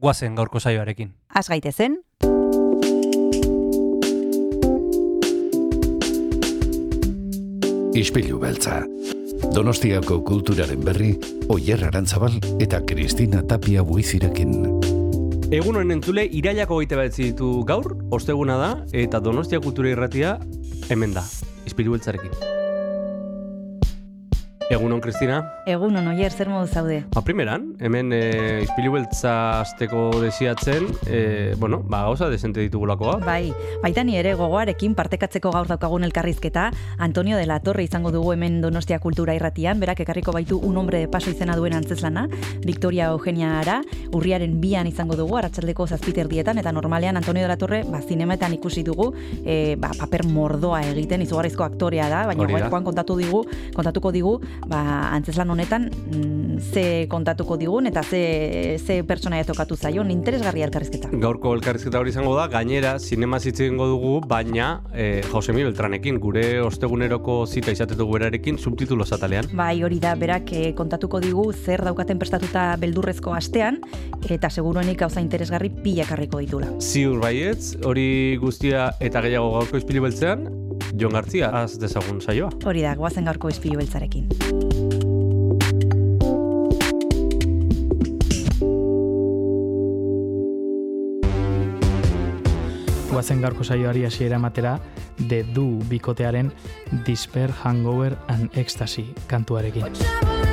guazen gaurko saioarekin. Az gaitezen, Ispilu beltza. Donostiako kulturaren berri, Oyer Arantzabal eta Kristina Tapia buizirekin. Egun honen entzule, irailako gaite betzi ditu gaur, osteguna da, eta Donostia Kultura Irratia hemen da, izpilu beltzarekin. Egun hon, Kristina. egun on oier zer modu zaude. Ba, primeran, hemen e, izpilu beltza azteko desiatzen, e, bueno, ba, gauza desente ditugulakoa. Bai, baita ni ere gogoarekin partekatzeko gaur daukagun elkarrizketa, Antonio de la Torre izango dugu hemen Donostia Kultura Irratian, berak ekarriko baitu un hombre de paso izena duen antzeslana, Victoria Eugenia Ara, urriaren bian izango dugu, aratzaldeko zazpiter dietan, eta normalean Antonio de la Torre, ba, zinemetan ikusi dugu, e, ba, paper mordoa egiten, izugarrizko aktorea da, baina gaurkoan kontatu digu, kontatuko digu, ba, antzeslan honetan mm, ze kontatuko digun eta ze, ze pertsonaia tokatu zaion, interesgarria elkarrizketa. Gaurko elkarrizketa hori izango da, gainera, sinema zitzengo dugu, baina e, Josemi Beltranekin, gure osteguneroko zita izatetu berarekin, subtitulo zatalean. Bai, hori da, berak eh, kontatuko digu zer daukaten prestatuta beldurrezko astean, eta seguruenik gauza interesgarri pila karriko ditula. Ziur baietz, hori guztia eta gehiago gaurko izpilu beltzean, Jon Gartzia, az dezagun saioa. Hori da, goazen gaurko izpilu beltzarekin. Guazen gaurko saioari hasiera ematera The Du bikotearen Despair Hangover and Ecstasy kantuarekin.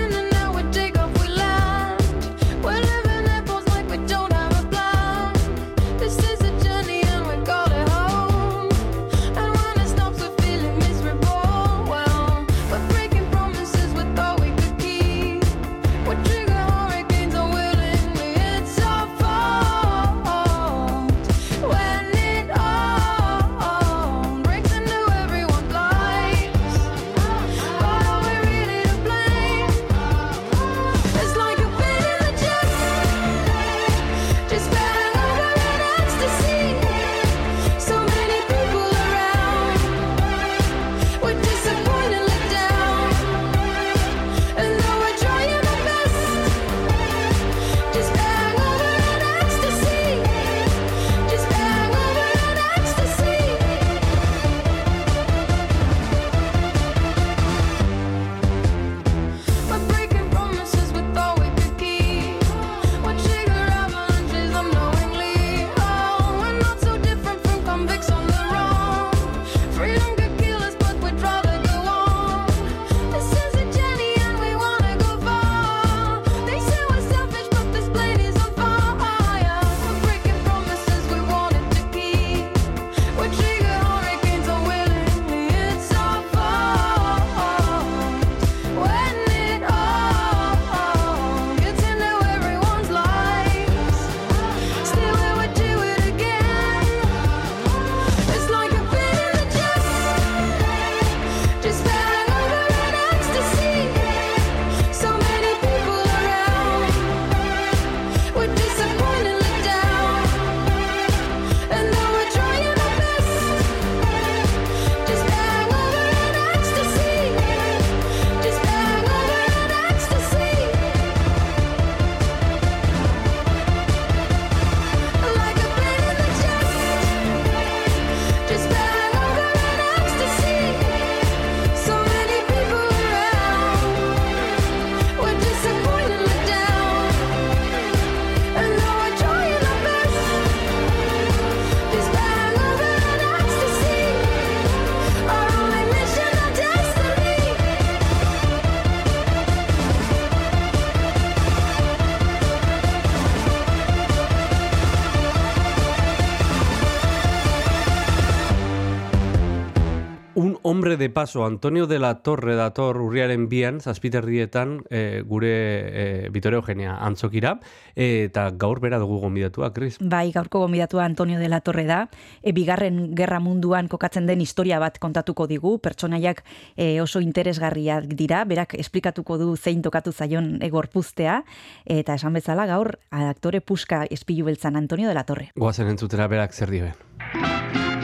Hombre de paso, Antonio de la Torre dator urriaren bian, zazpiterrietan, e, gure e, Vitoria Eugenia antzokira, e, eta gaur bera dugu gonbidatua, Kris. Bai, gaurko gonbidatua Antonio de la Torre da. E, bigarren gerra munduan kokatzen den historia bat kontatuko digu. Pertsonaiak e, oso interesgarriak dira. Berak esplikatuko du zein tokatu zaion egorpuztea. Eta esan bezala gaur aktore puska espilu beltzan Antonio de la Torre. Goazen entzutera berak zer dioen.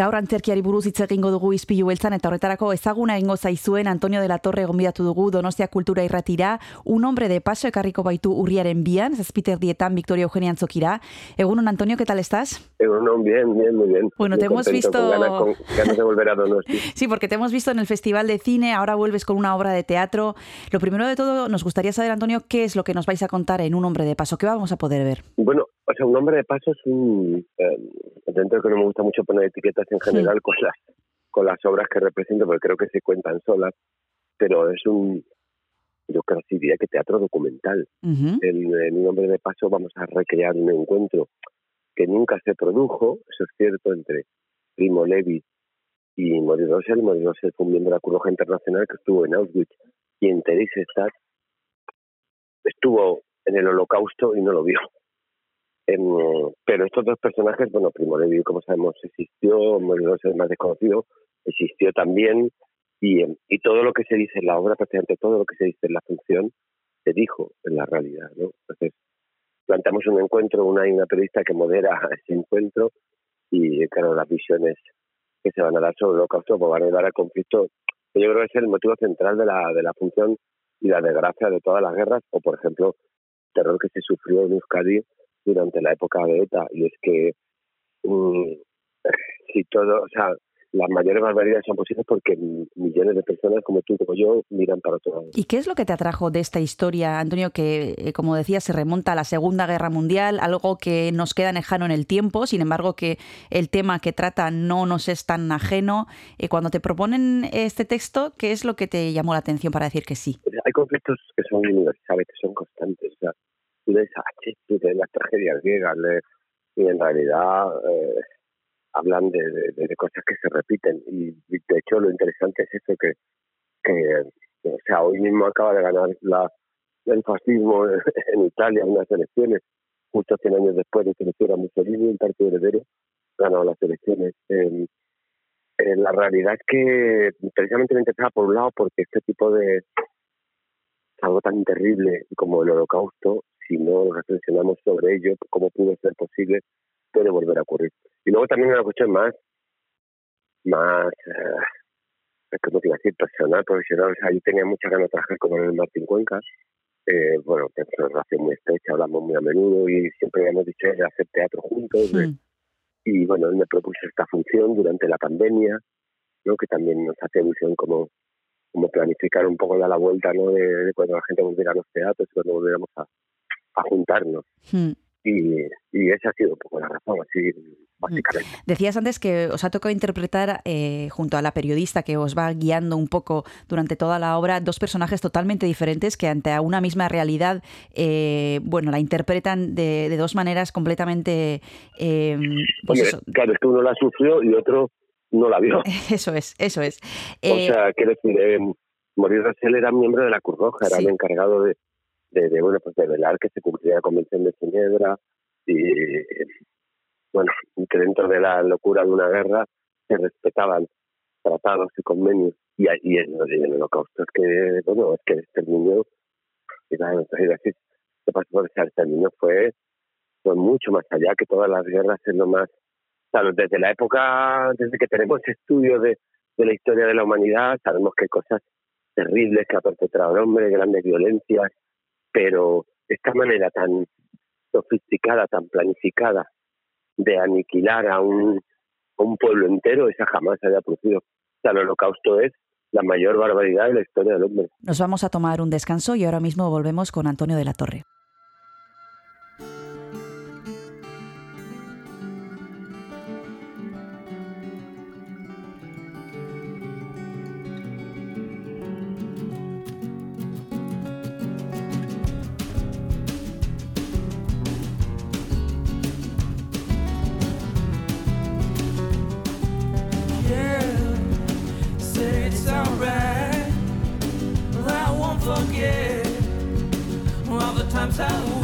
Gaur antzerkiari buruz hitz egingo dugu izpilu beltzan eta horretarako ezaguna egingo zaizuen Antonio de la Torre gonbidatu dugu Donostia Kultura Irratira, un hombre de paso ekarriko baitu urriaren bian, zazpiter dietan Victoria Eugenia Antzokira. Egunon, Antonio, ¿qué tal estás? No, bien, bien, muy bien. Bueno, Muy te hemos visto- Con ganas, con ganas de volver a Donosti. Sí, porque te hemos visto en el Festival de Cine, ahora vuelves con una obra de teatro. Lo primero de todo, nos gustaría saber, Antonio, qué es lo que nos vais a contar en Un hombre de paso, qué vamos a poder ver. Bueno, o sea, un hombre de paso es un... eh, dentro de que no me gusta mucho poner etiquetas en general con las con las obras que represento, porque creo que se cuentan solas, pero es un... Yo casi diría que teatro documental. En, en Un hombre de paso vamos a recrear un encuentro que nunca se produjo, eso es cierto, entre Primo Levi y Maurice Rossell. Maurice Rossell fue un miembro de la Cruz Internacional que estuvo en Auschwitz y en Theresienstadt estuvo en el holocausto y no lo vio. Em, pero estos dos personajes, bueno, Primo Levi, como sabemos, existió, Morelos es el más desconocido, existió también, y, em, y todo lo que se dice en la obra, prácticamente todo lo que se dice en la función, se dijo en la realidad, ¿no? Entonces, planteamos un encuentro, una, una periodista que modera ese encuentro, y claro, las visiones que se van a dar sobre el holocausto pues, van a llevar al conflicto, yo creo que es el motivo central de la, de la función y la desgracia de todas las guerras, o por ejemplo, el terror que se sufrió en Euskadi durante la época de ETA, y es que mm, si todo, o sea, las mayores barbaridades son posibles porque millones de personas como tú, como yo, miran para otro lado. ¿Y qué es lo que te atrajo de esta historia, Antonio, que, eh, como decía, se remonta a la Segunda Guerra Mundial, algo que nos queda lejano en el tiempo, sin embargo, que el tema que trata no nos es tan ajeno? Eh, cuando te proponen este texto, ¿qué es lo que te llamó la atención para decir que sí? Hay conflictos que son universales, que son constantes. O sea, lees a Shakespeare, lees las tragedias griegas, lees- y en realidad eh, hablan de, de- de cosas que se repiten. Y, de hecho lo interesante es eso, que, que o sea, hoy mismo acaba de ganar la, el fascismo en Italia en unas elecciones, justo 100 años después de que lo hiciera Mussolini, un partido heredero, ganó las elecciones. Eh, eh, la realidad es que precisamente me interesaba por un lado porque este tipo de algo tan terrible como el holocausto, si no reflexionamos sobre ello, cómo pudo ser posible, puede volver a ocurrir. Y luego también una cuestión más, más, eh, ¿cómo te iba a decir? Personal, profesional. O sea, yo tenía muchas ganas de trabajar con el Martín Cuenca. Eh, bueno, tenemos una relación muy estrecha, hablamos muy a menudo y siempre habíamos dicho de hacer teatro juntos. Hmm. y bueno, él me propuso esta función durante la pandemia, ¿no? que también nos hace ilusión como, como planificar un poco ya la vuelta ¿no? de, de cuando la gente volviera a los teatros, cuando volviéramos a, a juntarnos. Hmm. Y, y esa ha sido un poco la razón, así básicamente. Decías antes que os ha tocado interpretar, eh, junto a la periodista que os va guiando un poco durante toda la obra, dos personajes totalmente diferentes que ante una misma realidad, eh, bueno, la interpretan de, de dos maneras completamente... eh, pues eso, claro, es que uno la sufrió y otro no la vio. eso es, eso es. o Eh, sea, quiero decir, eh, Maurice Russell era miembro de la Cruz Roja, era Sí. el encargado de, de, bueno, pues de velar que se cumpliera la Convención de Ginebra y, bueno, que dentro de la locura de una guerra se respetaban tratados y convenios. Y, y en, en el holocausto es que, bueno, es que el exterminio, y que pasó por ese exterminio fue, fue mucho más allá que todas las guerras, es lo más, desde la época, desde que tenemos estudios de, de la historia de la humanidad, sabemos que hay cosas terribles que ha perpetrado el hombre, grandes violencias, pero esta manera tan sofisticada, tan planificada de aniquilar a un, pueblo entero, esa jamás se había producido. O sea, el holocausto es la mayor barbaridad de la historia del hombre. nos vamos a tomar un descanso y ahora mismo volvemos con Antonio de la Torre. time.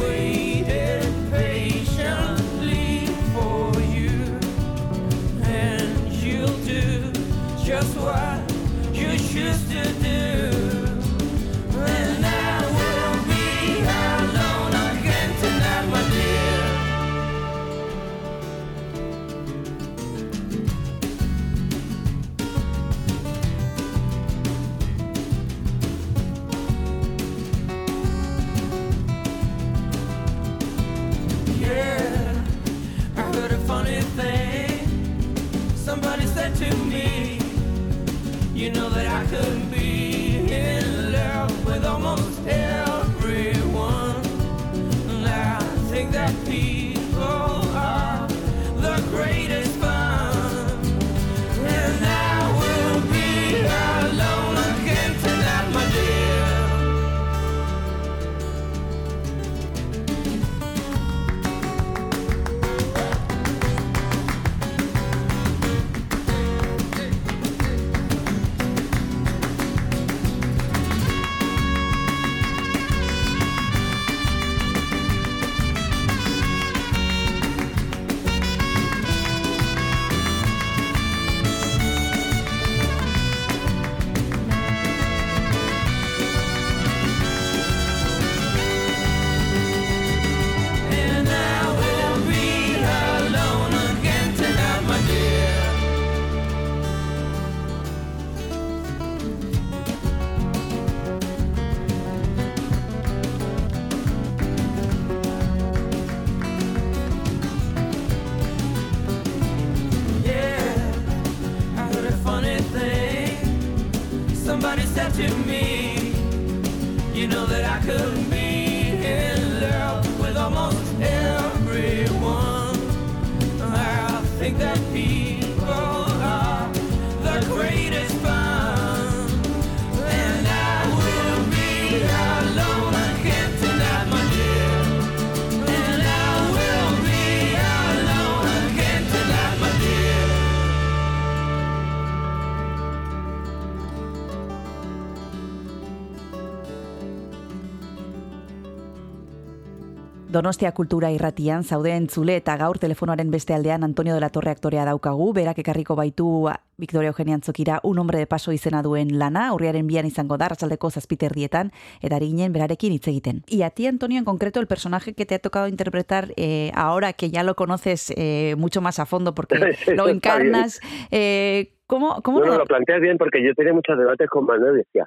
Donostia Kultura irratian zaude entzule eta gaur telefonoaren beste aldean Antonio de la Torre aktorea daukagu, berak ekarriko baitu Victoria Eugenia Antzokira un hombre de paso izena duen lana, urriaren bian izango da, arratsaldeko zazpiterdietan, eta ginen berarekin hitz egiten. Y a ti, Antonio, en concreto, el personaje que te ha tocado interpretar eh, ahora que ya lo conoces eh, mucho más a fondo porque lo encarnas, eh, ¿cómo, cómo Bueno, lo- lo planteas bien porque yo tenía muchos debates con Manuel decía,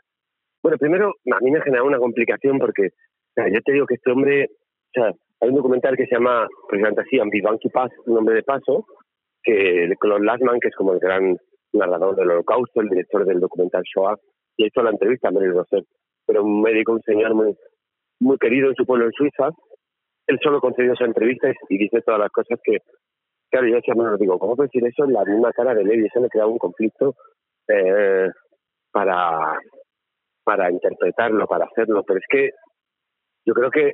bueno, primero a mí me ha generado una complicación porque o sea, yo te digo que este hombre, o sea, hay un documental que se llama precisamente así, Ambivanqui Paz, un hombre de paso, que de Claude Lassman, que es como el gran narrador del holocausto, el director del documental Shoah, y ha hecho la entrevista a Mary Rosset, pero un médico, un señor muy, querido en su pueblo en Suiza, él solo concedió esa entrevista y, dice todas las cosas que, claro, yo decía, bueno, digo, ¿cómo decir eso en la misma cara de Levi? Eso le creaba un conflicto eh, para, para interpretarlo, para hacerlo, pero es que yo creo que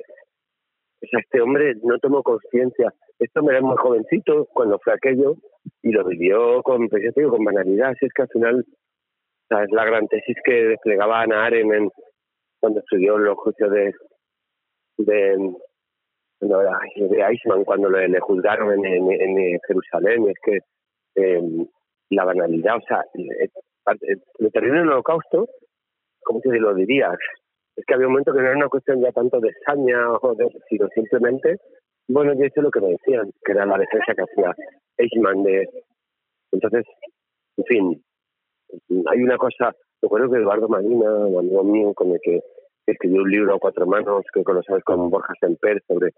o sea, este hombre no tomó conciencia. Este hombre era muy jovencito cuando fue aquello y lo vivió con, pues digo, con banalidad. Así es que al final, o sea, es la gran tesis que desplegaba Ana Arendt en- cuando estudió los juicios de, de, no, de Eichmann, cuando le, juzgaron en, en, en Jerusalén. Es que eh, la banalidad, o sea, eh, eh, lo terrible del holocausto, ¿cómo te lo dirías? Es que había un momento que no era una cuestión ya tanto de saña o de, sino simplemente, bueno, yo hice lo que me decían, que era la defensa que hacía Eichmann de... Entonces, en fin, hay una cosa, recuerdo que Eduardo Marina, un amigo mío con el que escribió un libro a cuatro manos, que conocemos con Borja Semper, sobre,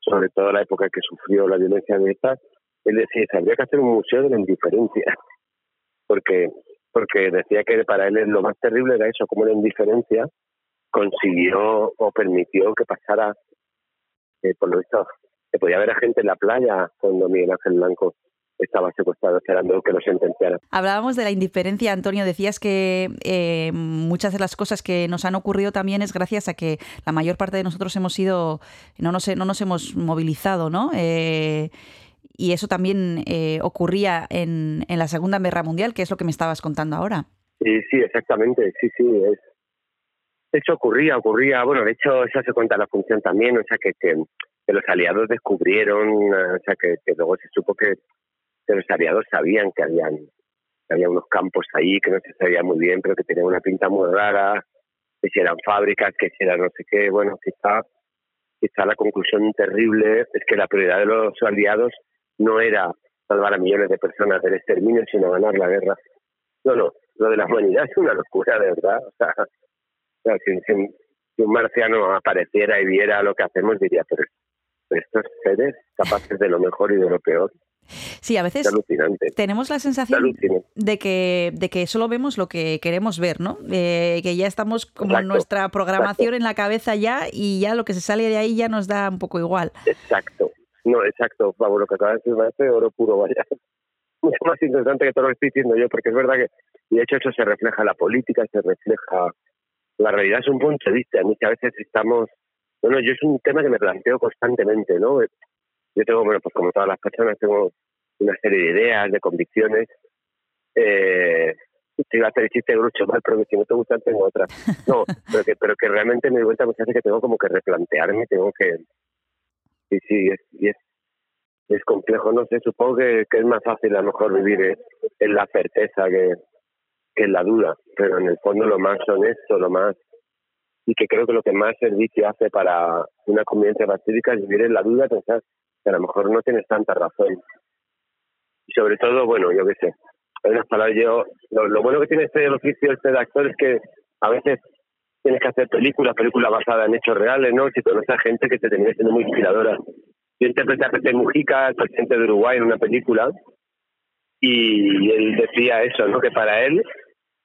sobre toda la época que sufrió la violencia de ETA, él decía, habría que hacer un museo de la indiferencia, porque porque decía que para él lo más terrible era eso, como la indiferencia consiguió o permitió que pasara, eh, por lo visto, que podía haber a gente en la playa cuando Miguel Ángel Blanco estaba secuestrado esperando que lo sentenciaran. Hablábamos de la indiferencia, Antonio. Decías que eh, muchas de las cosas que nos han ocurrido también es gracias a que la mayor parte de nosotros hemos sido, no nos, no nos hemos movilizado, ¿no? Eh, y eso también eh, ocurría en, en la Segunda Guerra Mundial, que es lo que me estabas contando ahora. Sí, sí, exactamente, sí, sí. Es, eso ocurría, ocurría, bueno, de hecho, esa se cuenta la función también, o sea, que, que, los aliados descubrieron, eh, o sea, que, luego se supo que, que los aliados sabían que habían que había unos campos ahí que no se sabía muy bien, pero que tenían una pinta muy rara, que si eran fábricas, que si eran no sé qué, bueno, quizá, quizá la conclusión terrible es que la prioridad de los aliados no era salvar a millones de personas del exterminio, sino ganar la guerra. No, no, lo de la humanidad es una locura, de verdad. O sea, si, si- si un marciano apareciera y viera lo que hacemos, diría, pero, estos seres capaces de lo mejor y de lo peor, Sí, a es veces tenemos la Es sensación de que, de que solo vemos lo que queremos ver, ¿no? Eh, que ya estamos como en Exacto, nuestra programación en la cabeza ya y ya lo que se sale de ahí ya nos da un poco igual. Exacto. No, exacto, Pablo, lo que acabas de decir me hace oro puro, vaya. Mucho más interesante que todo lo que estoy diciendo yo, porque es verdad que, y de hecho eso se refleja en la política, se refleja, la realidad es un punto de vista, muchas veces estamos, bueno, yo es un tema que me planteo constantemente, ¿no? Yo tengo, bueno, pues como todas las personas, tengo una serie de ideas, de convicciones, eh, te iba a hacer el chiste grucho mal, pero si no te gustan tengo otras. No, pero que, pero que realmente me doy cuenta muchas veces que tengo como que replantearme, tengo que, sí, sí, es, y es, es complejo, no sé, supongo que, que es más fácil a lo mejor vivir en, en la certeza que en la duda, pero en el fondo lo más honesto, lo más, y que creo que lo que más servicio hace para una convivencia pacífica es vivir en la duda, pensar que a lo mejor no tienes tanta razón. Y sobre todo, bueno, yo qué sé, hay unas palabras, yo, lo, bueno que tiene este oficio este de actor es que a veces tienes que hacer películas, películas basadas en hechos reales, ¿no? Si conoces a gente que te termina siendo muy inspiradora. Yo interpreté a Pepe Mujica, el presidente de Uruguay, en una película, y él decía eso, ¿no? Que para él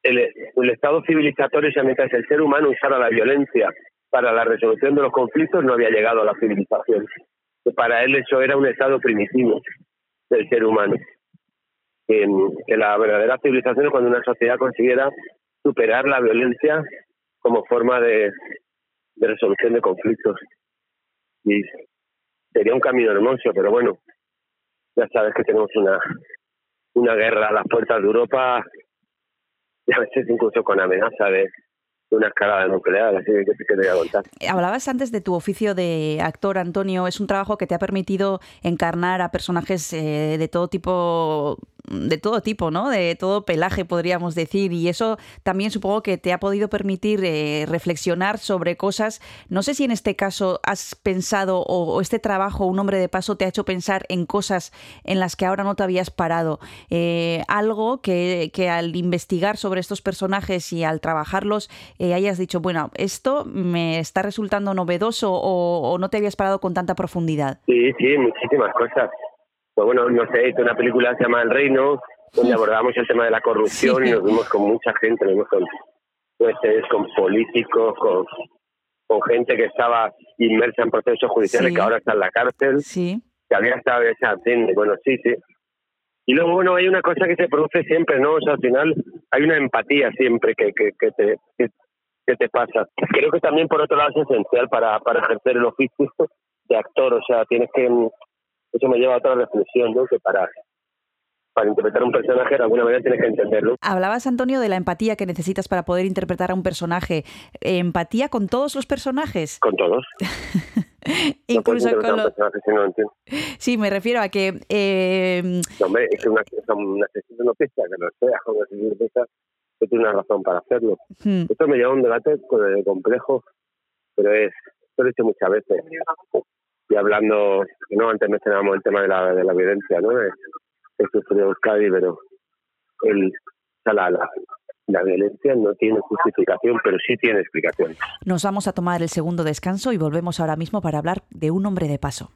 el, el estado civilizatorio es mientras el ser humano usara la violencia para la resolución de los conflictos no había llegado a la civilización. Para él eso era un estado primitivo del ser humano. Que, que la verdadera civilización es cuando una sociedad consiguiera superar la violencia como forma de, de resolución de conflictos. Y sería un camino hermoso, pero bueno, ya sabes que tenemos una, una guerra a las puertas de Europa y a veces incluso con amenaza de, una escalada nuclear, así que te voy a contar. Hablabas antes de tu oficio de actor, Antonio. Es un trabajo que te ha permitido encarnar a personajes eh, de todo tipo de todo tipo, ¿no? De todo pelaje, podríamos decir. Y eso también supongo que te ha podido permitir eh, reflexionar sobre cosas. No sé si en este caso has pensado o, este trabajo, un hombre de paso, te ha hecho pensar en cosas en las que ahora no te habías parado. Eh, algo que, que, al investigar sobre estos personajes y al trabajarlos eh, hayas dicho, bueno, esto me está resultando novedoso o, o no te habías parado con tanta profundidad. Sí, sí, muchísimas cosas pues bueno, no sé, una película que se llama El Reino, donde abordamos el tema de la corrupción sí. y nos vimos con mucha gente, nos vimos con jueces, con políticos, con, con gente que estaba inmersa en procesos judiciales, Sí. que ahora está en la cárcel, Sí, que había estado fin, bueno, sí, sí. Y luego, bueno, hay una cosa que se produce siempre, ¿no? O sea, al final hay una empatía siempre que, que, que te, que, que te pasa. Creo que también, por otro lado, es esencial para, para ejercer el oficio de actor, o sea, tienes que eso me lleva a otra reflexión, ¿no? Que para, para interpretar un personaje de alguna manera tienes que entenderlo. Hablabas, Antonio, de la empatía que necesitas para poder interpretar a un personaje. ¿Empatía con todos los personajes? Con todos. Incluso no con los... si no. Sí, me refiero a que... Eh... No, hombre, es que una, una no pesa, que lo sea, un asesino pesa, que tiene una razón para hacerlo. Hmm. Esto me lleva a un debate complejo, pero es, esto lo he hecho muchas veces. Y hablando, no antes mencionábamos el tema de la, de la violencia, ¿no? De, de Euskadi, pero el, la, la, la violencia no tiene justificación, pero sí tiene explicación. Nos vamos a tomar el segundo descanso y volvemos ahora mismo para hablar de un hombre de paso.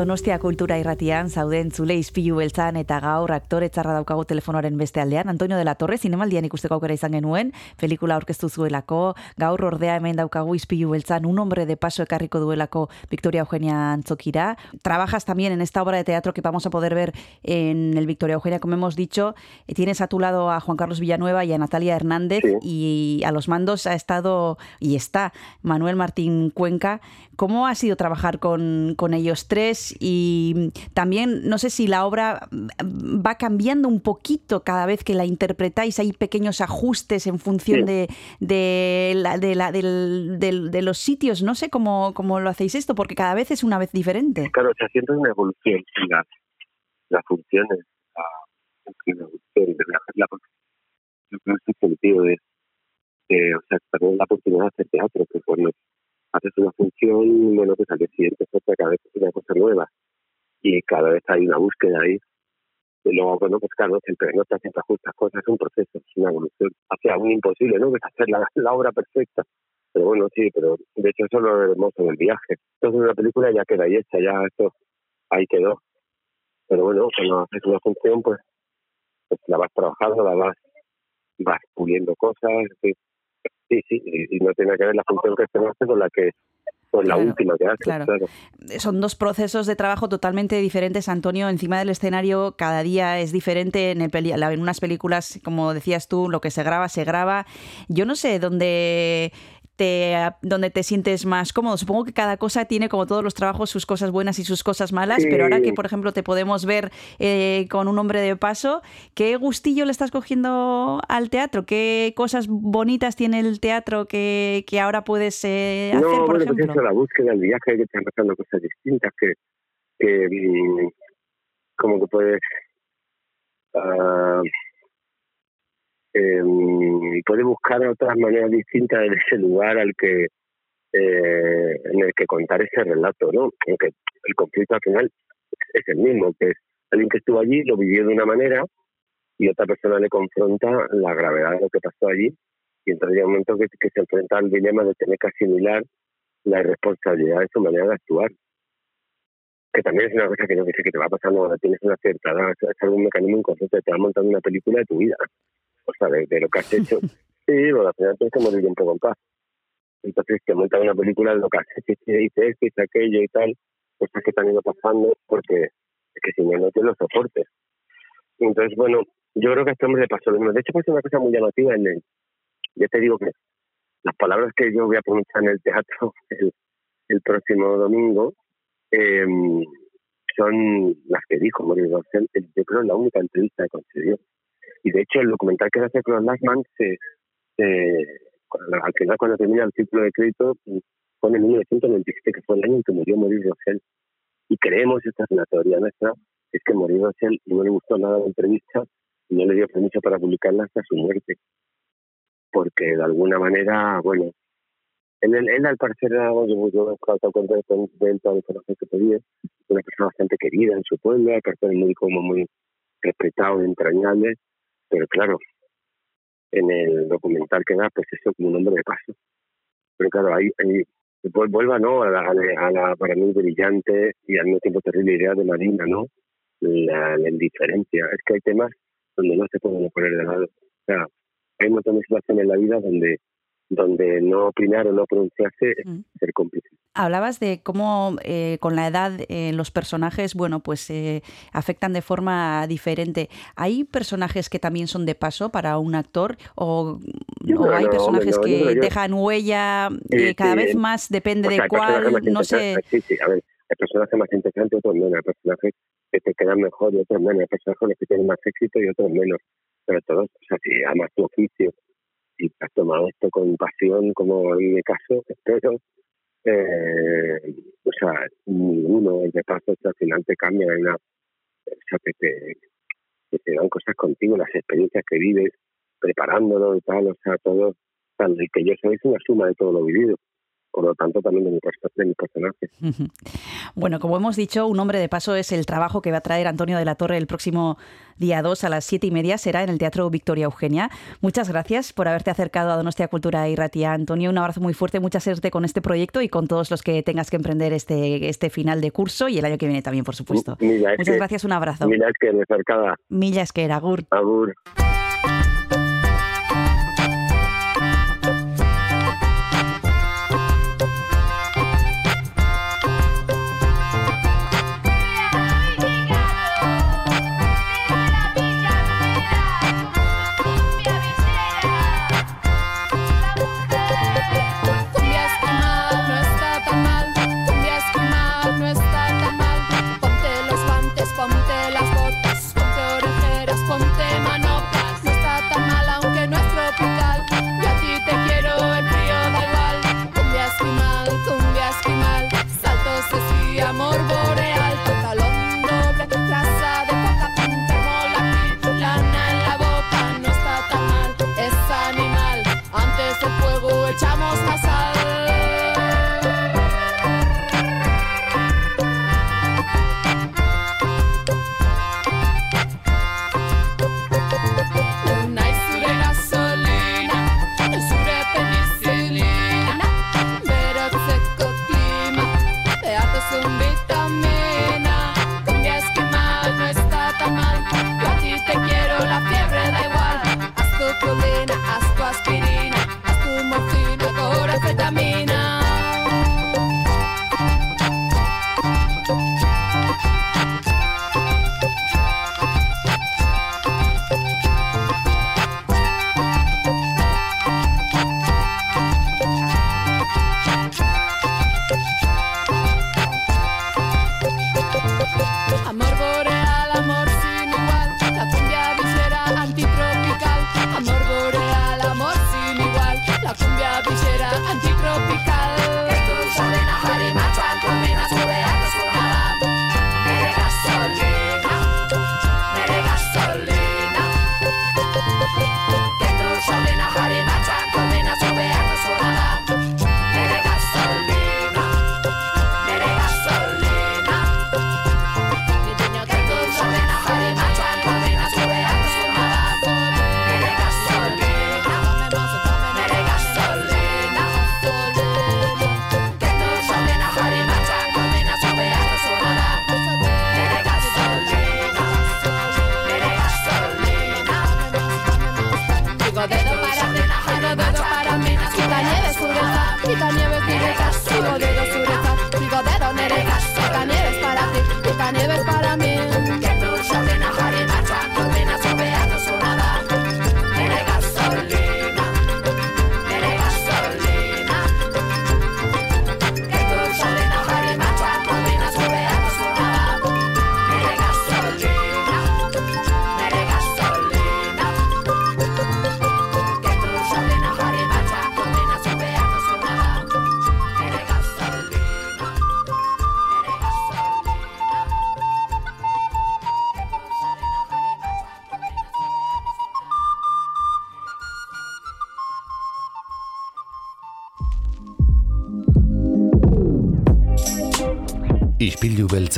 Donostia kultura irratian zauden zule izpilu beltzan eta gaur aktore txarra daukagu telefonoaren beste aldean. Antonio de la Torre zinemaldian ikusteko aukera izan genuen, pelikula aurkeztu zuelako, gaur ordea hemen daukagu izpilu beltzan, un hombre de paso ekarriko duelako Victoria Eugenia Antzokira. Trabajas también en esta obra de teatro que vamos a poder ver en el Victoria Eugenia, como hemos dicho. Eh, Tienes a tu lado a Juan Carlos Villanueva y a Natalia Hernández y a los mandos ha estado y está Manuel Martín Cuenca. ¿Cómo ha sido trabajar con, con ellos tres? Y también, no sé si la obra va cambiando un poquito cada vez que la interpretáis. Hay pequeños ajustes en función Sí. de, de, la- de, la- de los sitios. No sé cómo, cómo lo hacéis esto, porque cada vez es una vez diferente. Claro, se siente una evolución la, una evolución, de la, la, yo creo que ese sentido de, de, o sea, también la oportunidad de hacer teatro, que cuando haces una función, bueno, pues al siguiente otra, cada vez una cosa nueva y cada vez hay una búsqueda ahí. Y luego, bueno, pues claro, siempre no te hacen justas cosas, es un proceso, es una evolución hacia un imposible, ¿no? Es hacer la, la obra perfecta. Pero bueno, sí, pero de hecho eso es lo hermoso del viaje. Entonces una película ya queda ahí hecha, ya esto ahí quedó. Pero bueno, cuando haces una función, pues, pues la vas trabajando, la vas, vas puliendo cosas, sí, sí, sí, y, y no tiene que ver la función que se hace con la que con la última que haces, claro. claro. son dos procesos de trabajo totalmente diferentes, Antonio. Encima del escenario cada día es diferente. En, el peli- en unas películas, como decías tú, lo que se graba, se graba. Yo no sé dónde te, dónde te sientes más cómodo. Supongo que cada cosa tiene, como todos los trabajos, sus cosas buenas y sus cosas malas, Sí. pero ahora que, por ejemplo, te podemos ver eh, con un hombre de paso, ¿qué gustillo le estás cogiendo al teatro? ¿Qué cosas bonitas tiene el teatro que, que ahora puedes eh, hacer, no, por bueno, ejemplo? pues eso, la búsqueda, el viaje, que están pasando cosas distintas, que, que mm, como que puedes, ah, em, puedes buscar otras maneras distintas en ese lugar al que, eh, en el que contar ese relato, ¿no? Aunque el conflicto al final es el mismo, que es alguien que estuvo allí, lo vivió de una manera y otra persona le confronta la gravedad de lo que pasó allí y entonces llega un momento que, se enfrenta al dilema de tener que asimilar la irresponsabilidad de su manera de actuar. Que también es una cosa que yo que sé que te va pasando tienes una cierta es algún mecanismo inconsciente, te va montando una película de tu vida, de, de lo que has hecho. sí, bueno, al final tienes que morir un poco en paz. Entonces te montan una película de lo que has hecho, y te dice esto, dice aquello y tal, cosas que te han ido pasando, porque es que si no, no te lo soportes. Entonces, bueno, yo creo que a este hombre le pasó lo mismo. De hecho, pasa una cosa muy llamativa en el... Ya te digo que las palabras que yo voy a pronunciar en el teatro el, el próximo domingo eh, son las que dijo Maurice Rossell. Yo creo la única entrevista que concedió. Y de hecho, el documental que se hace con Lachman, se, al final, cuando termina el ciclo de crédito, pone 1997, que fue el año en que murió Maurice Rossell. Y creemos, esta es una teoría nuestra, es que Maurice Rossell no le gustó nada la entrevista y no le dio permiso para publicarla hasta su muerte porque de alguna manera, bueno, él, al parecer era, yo, yo he dado cuenta de, de él toda que pedía, una persona bastante querida en su pueblo, al parecer muy como muy respetado entrañable, pero claro, en el documental que da, pues eso como un hombre de paso. Pero claro, ahí, ahí vuel- vuelva ¿no? a la, para mí, brillante y al mismo tiempo terrible idea de Marina, ¿no? La, la indiferencia. Es que hay temas donde no se pueden poner de lado. O sea, hay un montón de situaciones en la vida donde donde no opinar o no pronunciarse es Mm. ser cómplice. Hablabas de cómo eh, con la edad eh, los personajes, bueno, pues eh, afectan de forma diferente. ¿Hay personajes que también son de paso para un actor o, Yo o hay no, personajes no, que dejan huella eh, cada vez más, depende O sea, de cuál, no sé. Sí, sí, a ver, hay personajes más interesantes, otros menos. Hay personajes que te quedan mejor y otros menos. Hay personajes que tienen más éxito y otros menos. Pero todos, o sea, si amas tu oficio y te has tomado esto con pasión, como en mi caso, espero, eh, o sea, ninguno de paso al final te cambia. Hay una, o sea, que te, cosas contigo, las experiencias que vives, preparándolo y tal, o sea, todo tan riquilloso es una suma de todo lo vivido. Por lo tanto, también de mi, de mi personaje. Bueno, como hemos dicho, Un hombre de paso es el trabajo que va a traer Antonio de la Torre el próximo día 2 a las 7 y media. Será en el Teatro Victoria Eugenia. Muchas gracias por haberte acercado a Donostia Cultura y Ratia. Antonio, un abrazo muy fuerte, mucha suerte con este proyecto y con todos los que tengas que emprender este, este final de curso y el año que viene también, por supuesto. Muchas que- gracias, un abrazo. Mira, es que me acercaba. Milla Esquera, Agur. Agur.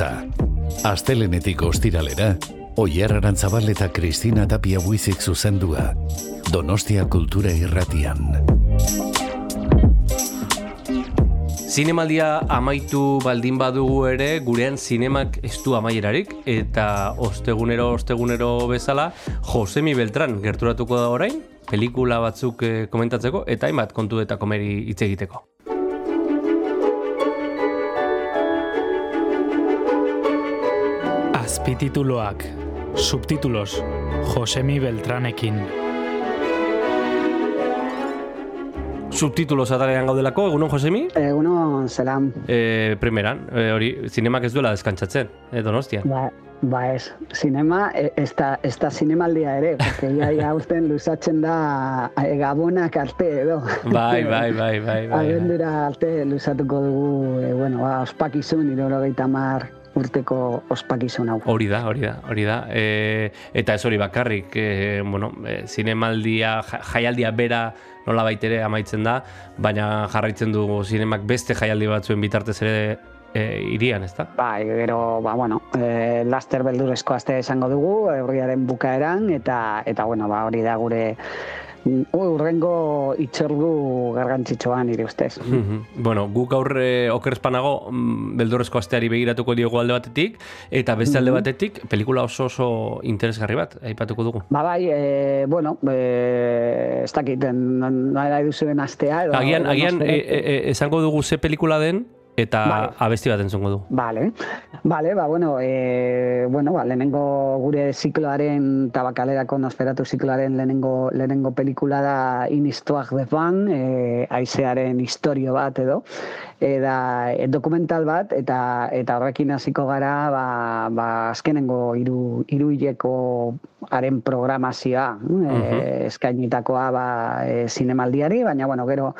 Beltza. Astelenetik ostiralera, Oier Arantzabal eta Kristina Tapia buizik zuzendua. Donostia Kultura Irratian. Zinemaldia amaitu baldin badugu ere, gurean zinemak ez du amaierarik, eta ostegunero, ostegunero bezala, Josemi Beltran gerturatuko da orain, pelikula batzuk eh, komentatzeko, eta hainbat kontu eta komeri hitz egiteko. Azpitituloak, subtitulos, Josemi Beltranekin. Subtitulos atalean gaudelako, egunon Josemi? Egunon, zelan, E, primeran, e, hori, zinemak ez duela deskantzatzen, e, donostia. ba, ba ez, zinema, e, ez da, ez da zinemaldia ere, porque ia, ia usten luzatzen da e, gabonak arte edo. Bai, bai, bai, bai, bai. bai. Arte luzatuko dugu, e, bueno, ba, ospakizun, irogeita mar urteko ospakizun hau. Hori da, hori da, hori da. E, eta ez hori bakarrik, e, bueno, e, zinemaldia, ja- jaialdia bera nola baitere amaitzen da, baina jarraitzen du zinemak beste jaialdi batzuen bitartez ere e, irian, ez da? Bai, gero, ba, bueno, e, laster beldurrezko aste esango dugu, urriaren bukaeran, eta, eta bueno, ba, hori da gure urrengo itxordu garrantzitsuan nire ustez. Mhm. bueno, guk gaur e, okerrezpanago mm, beldurrezko asteari begiratuko diogu alde batetik, eta beste alde Mhm. batetik pelikula oso oso interesgarri bat, aipatuko dugu. Ba bai, e, bueno, e, ez dakit, nahi duzuen astea. Edo, Agian, agian e, e, esango dugu ze pelikula den, eta Bai. abesti bat entzungo dugu. Vale, vale, ba, bueno, e, bueno, ba, lehenengo gure zikloaren, tabakalerako nosferatu zikloaren lehenengo, lehenengo pelikula da Inistoak de Van, e, aizearen historio bat edo, eta e, dokumental bat, eta eta horrekin hasiko gara, ba, ba azkenengo hiru hiru hileko haren programazioa, e, eskainitakoa ba, e, zinemaldiari, baina, bueno, gero,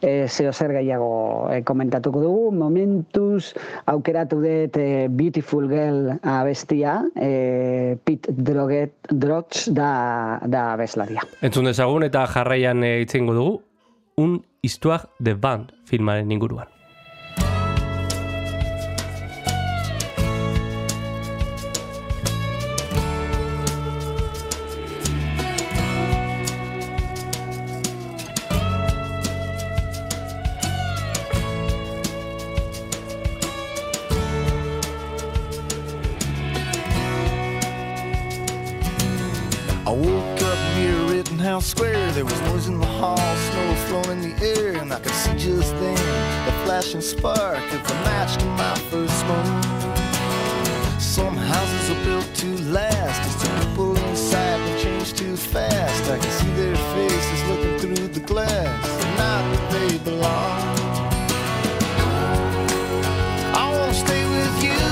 e, zeo zer gehiago e, komentatuko dugu. Momentuz aukeratu dut e, Beautiful Girl abestia, e, Pete Droget, Drogs da, da abeslaria. Entzun dezagun eta jarraian e, itzengo dugu, un histoire de band filmaren inguruan. Rittenhouse Square. There was noise in the hall, snow flowing in the air, and I could see just then the flashing spark of the match to my first smoke. Some houses are built to last, as the people inside they change too fast. I can see their faces looking through the glass, not where they belong. I wanna stay with you,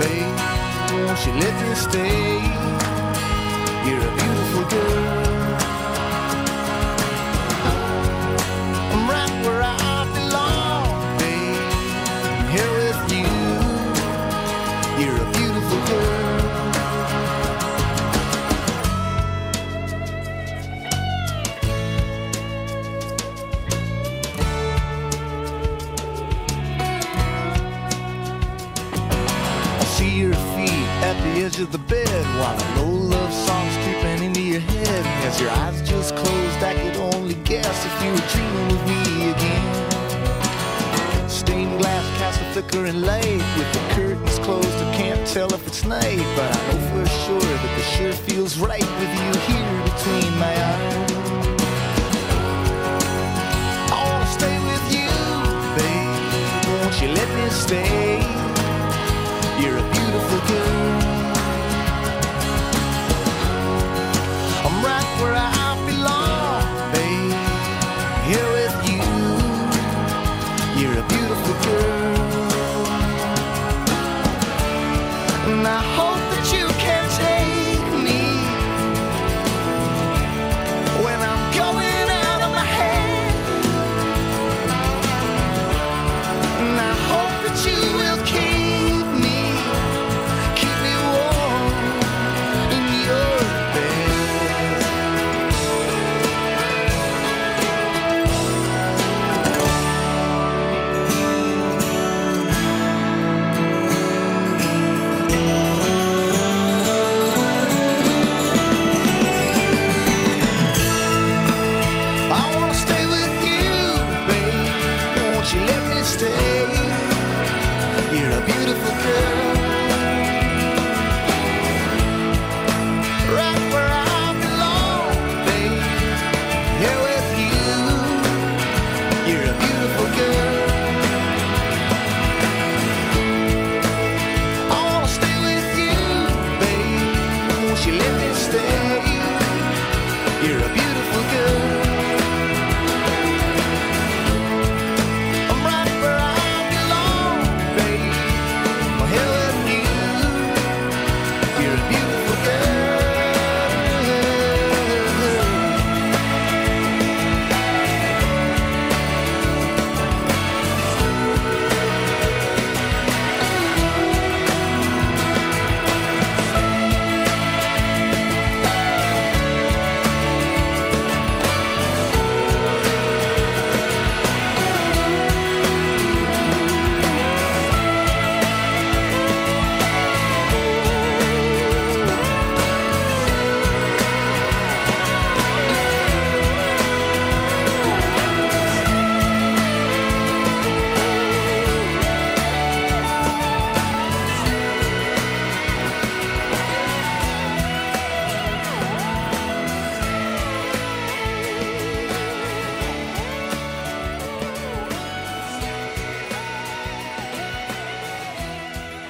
babe. Won't you let me stay? Edge of the bed while a low love song's creeping into your head. As your eyes just closed, I could only guess if you were dreaming with me again. Stained glass casts a flickering light with the curtains closed. I can't tell if it's night, but I know for sure that this sure feels right with you here between my eyes. I wanna stay with you, babe. Won't you let me stay? You're a beautiful girl.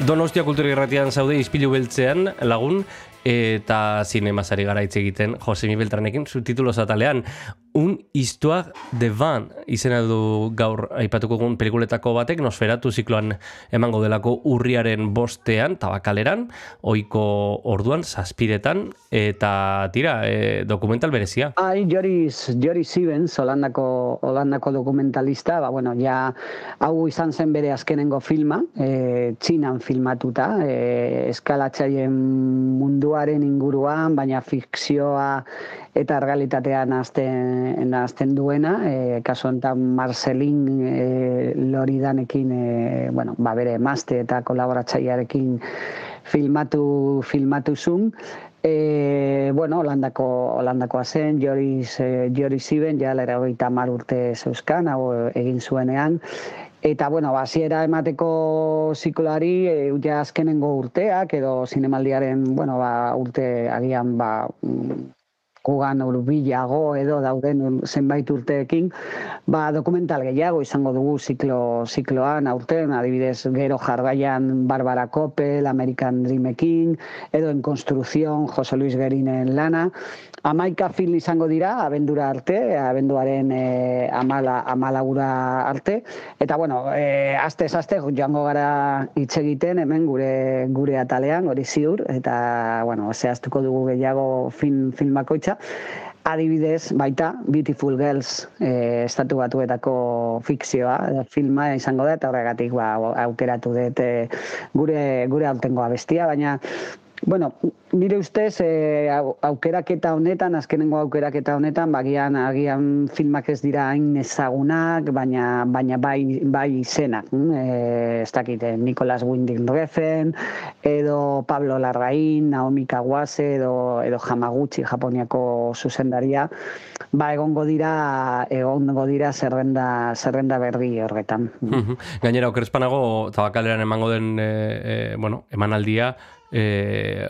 Donostia kultura irratian zaude izpilu beltzean lagun eta zinemazari gara hitz egiten Josemi Beltranekin subtitulo zatalean Un histoire de van izena du gaur aipatuko gun pelikuletako batek nosferatu zikloan emango delako urriaren bostean tabakaleran, oiko orduan zazpiretan eta tira, e, dokumental berezia. Ai, Joris, Joris Stevens, Holandako, Holandako dokumentalista, ba, bueno, ja, hau izan zen bere azkenengo filma, e, txinan filmatuta, e, eskalatzaien munduaren inguruan, baina fikzioa eta realitatea nazten, nazten duena, e, kasu honetan Marcelin e, Loridanekin, e, bueno, ba, bere emazte eta kolaboratzailearekin filmatu, filmatu zun, E, bueno, Holandako, Holandakoa zen, Joris, e, Joris Iben, ja lera hogeita urte zeuzkan, hau egin zuenean, Eta, bueno, hasiera emateko zikloari, e, ja azkenengo urteak, edo zinemaldiaren, bueno, ba, urte agian, ba, mm, gugan urbilago edo dauden zenbait urteekin, ba, dokumental gehiago izango dugu ziklo, zikloan, aurten, adibidez, gero jarraian Barbara Koppel, American Dreamekin, edo en Construcción, Jose Luis Gerinen lana, Amaika film izango dira, abendura arte, abenduaren e, amala, amalagura arte. Eta, bueno, e, azte aste joango gara hitz egiten hemen gure gure atalean, hori ziur, eta, bueno, zehaztuko dugu gehiago film, film bakoitza. Adibidez, baita, Beautiful Girls e, estatu batuetako fikzioa, e, filma izango da, eta horregatik ba, aukeratu dut e, gure, gure aurtengo abestia, baina Bueno, nire ustez, e, au- aukeraketa honetan, azkenengo aukeraketa honetan, bagian agian filmak ez dira hain ezagunak, baina baina bai bai izenak, e, ez dakit, eh, Nicolas Winding Refn, edo Pablo Larraín, Naomi Kawase, edo edo Hamaguchi Japoniako zuzendaria, ba egongo dira egongo dira zerrenda zerrenda berri horretan. Gainera, okerespanago, tabakaleran emango den, e, e, bueno, emanaldia, e,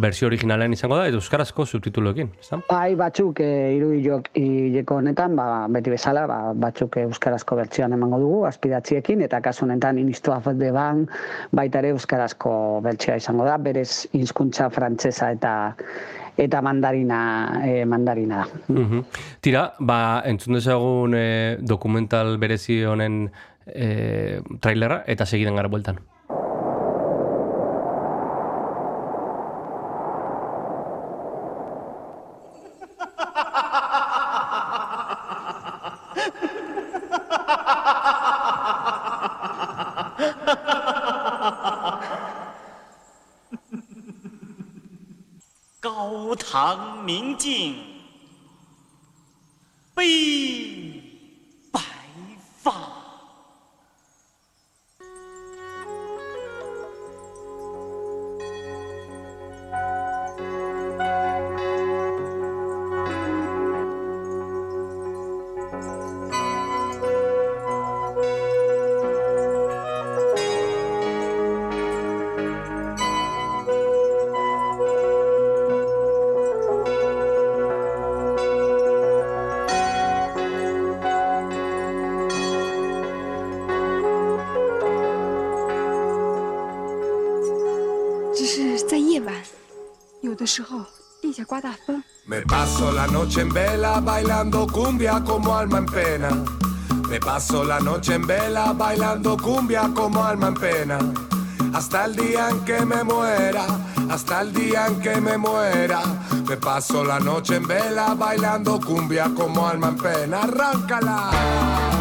versio originalean izango da, edo euskarazko subtituloekin, ezta? Bai, batzuk e, irudilok hileko honetan, ba, beti bezala, ba, batzuk euskarazko bertsioan emango dugu, aspidatziekin, eta kasu honetan inistoa de ban, baita ere euskarazko bertsioa izango da, berez hizkuntza frantsesa eta eta mandarina, e, mandarina da. Mhm. Tira, ba, entzun dezagun e, dokumental berezi honen e, trailerra, eta segidan gara bueltan. 堂明镜悲白发。时候地下刮大风。 Me paso la noche en vela bailando cumbia como alma en pena. Me paso la noche en vela bailando cumbia como alma en pena. Hasta el día en que me muera, hasta el día en que me muera. Me paso la noche en vela bailando cumbia como alma en pena. Arráncala.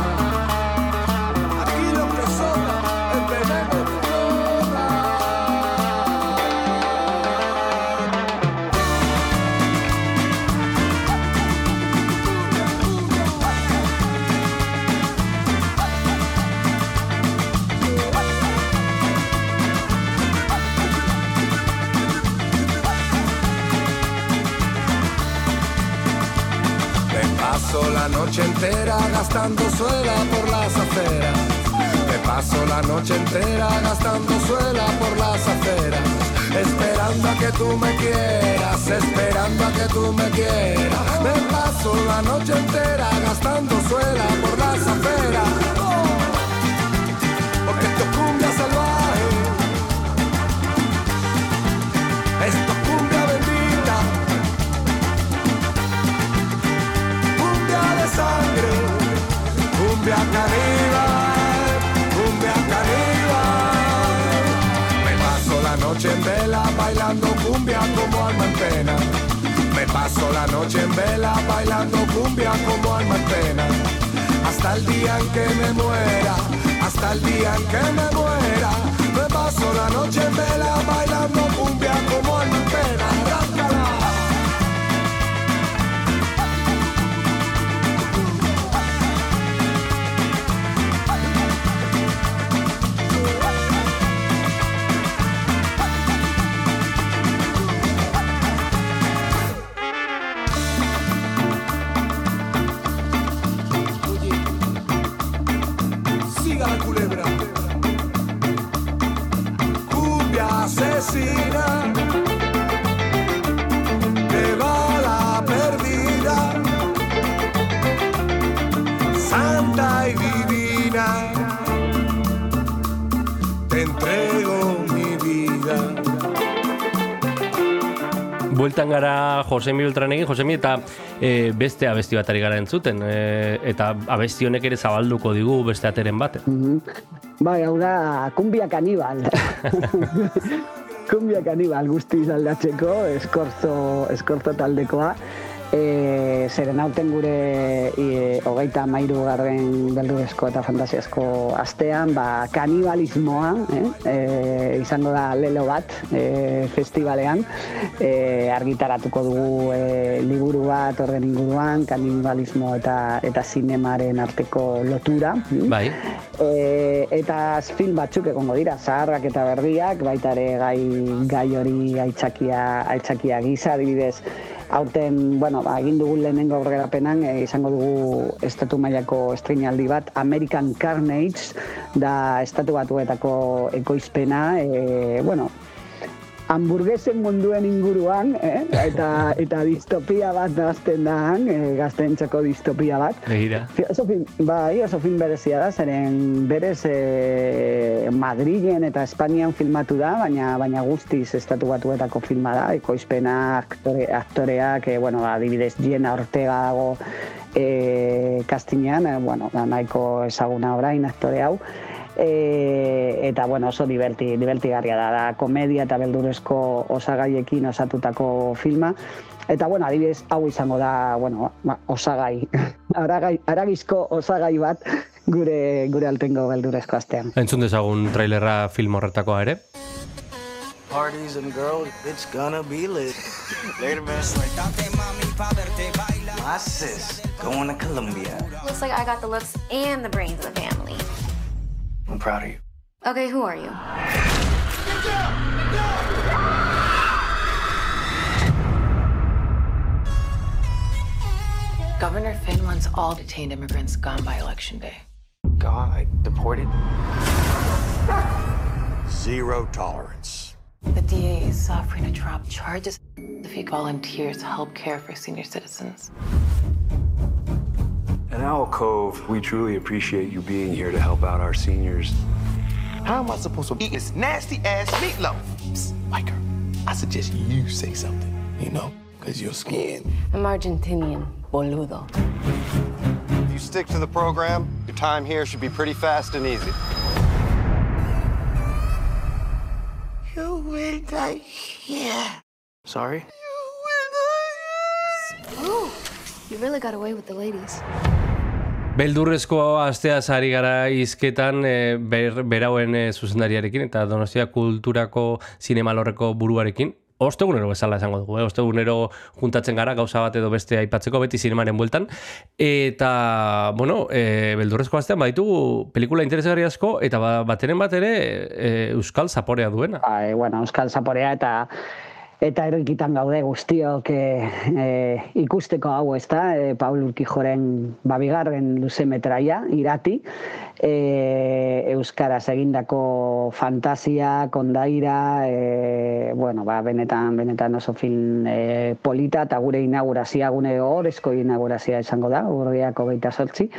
Noche entera gastando suela por las aceras. Me paso la noche entera gastando suela por las aceras. Esperando a que tú me quieras, esperando a que tú me quieras. Me paso la noche entera gastando suela por las aceras. Porque esto es cumbia como alma en pena. Me paso la noche en vela bailando cumbia como alma en pena. Hasta el día en que me muera, hasta el día en que me muera. Me paso la noche en vela bailando cumbia como alma en Josemi Beltranekin, Josemi, eta e, beste abesti bat ari gara entzuten, e, eta abesti honek ere zabalduko digu beste ateren bat. Bai, hau da, kumbia kanibal. kumbia kanibal guztiz aldatzeko, eskorzo, eskorzo taldekoa. E, zeren hauten gure e, hogeita mairu garren beldurezko eta fantasiazko astean, ba, kanibalismoa, eh? e, izango da lelo bat e, festivalean, e, argitaratuko dugu e, liburu bat horren inguruan, kanibalismo eta eta zinemaren arteko lotura. Bai. E, eta film batzuk egongo dira, zaharrak eta berriak, baita ere gai, gai hori aitzakia, aitzakia gisa, adibidez, aurten, bueno, ba, egin dugun lehenengo aurrerapenan, e, izango dugu estatu mailako estreinaldi bat, American Carnage, da estatu batuetako ekoizpena, e, bueno, hamburguesen munduen inguruan, eh? eta, eta distopia bat nazten da, eh? gaztentzako distopia bat. Begira. Fi- Oso film, bai, oso film berezia da, zeren berez e, Madrilen eta Espainian filmatu da, baina baina guztiz estatu batuetako filma da, ekoizpena, aktore, aktoreak, e, bueno, adibidez, Jenna Ortega dago e, kastinean, e, bueno, da nahiko ezaguna orain aktore hau, e, eta bueno, oso diverti, divertigarria da, da komedia eta beldurezko osagaiekin osatutako filma, Eta, bueno, adibidez, hau izango da, bueno, ba, osagai, aragai, aragizko osagai bat gure, gure altengo beldurezko astean. Entzun dezagun trailerra film horretakoa ere. Parties and girls, it's gonna be lit. Later, man. My sis going to Colombia. Looks like I got the looks and the brains of the family. I'm proud of you. Okay, who are you? Governor Finn wants all detained immigrants gone by election day. God, I deported. Zero tolerance. The DA is offering to drop charges if he volunteers to help care for senior citizens. At Owl Cove, we truly appreciate you being here to help out our seniors. How am I supposed to eat this nasty ass meatloaf? Psst, Micah, I suggest you say something, you know, because your skin. I'm Argentinian, boludo. If you stick to the program, your time here should be pretty fast and easy. You will die here. Sorry? Ooh, you really got away with the ladies. Beldurrezko asteaz ari gara izketan e, ber, berauen e, zuzendariarekin eta Donostia kulturako zinemalorreko buruarekin. Ostegunero bezala esango dugu, eh? ostegunero juntatzen gara gauza bat edo beste aipatzeko beti zinemaren bueltan. Eta, bueno, e, beldurrezko astean baditugu pelikula interesgarri asko eta ba, bateren bat ere e, Euskal Zaporea duena. Bai, bueno, Euskal Zaporea eta eta errikitan gaude guztiok e, e, ikusteko hau ez da, e, Paul Urkijoren babigarren luze metraia, irati, e, Euskaraz egindako fantasia, kondaira, e, bueno, ba, benetan, benetan oso film e, polita, eta gure inaugurazia, gune horrezko inaugurazia izango da, urriako geita sortzi,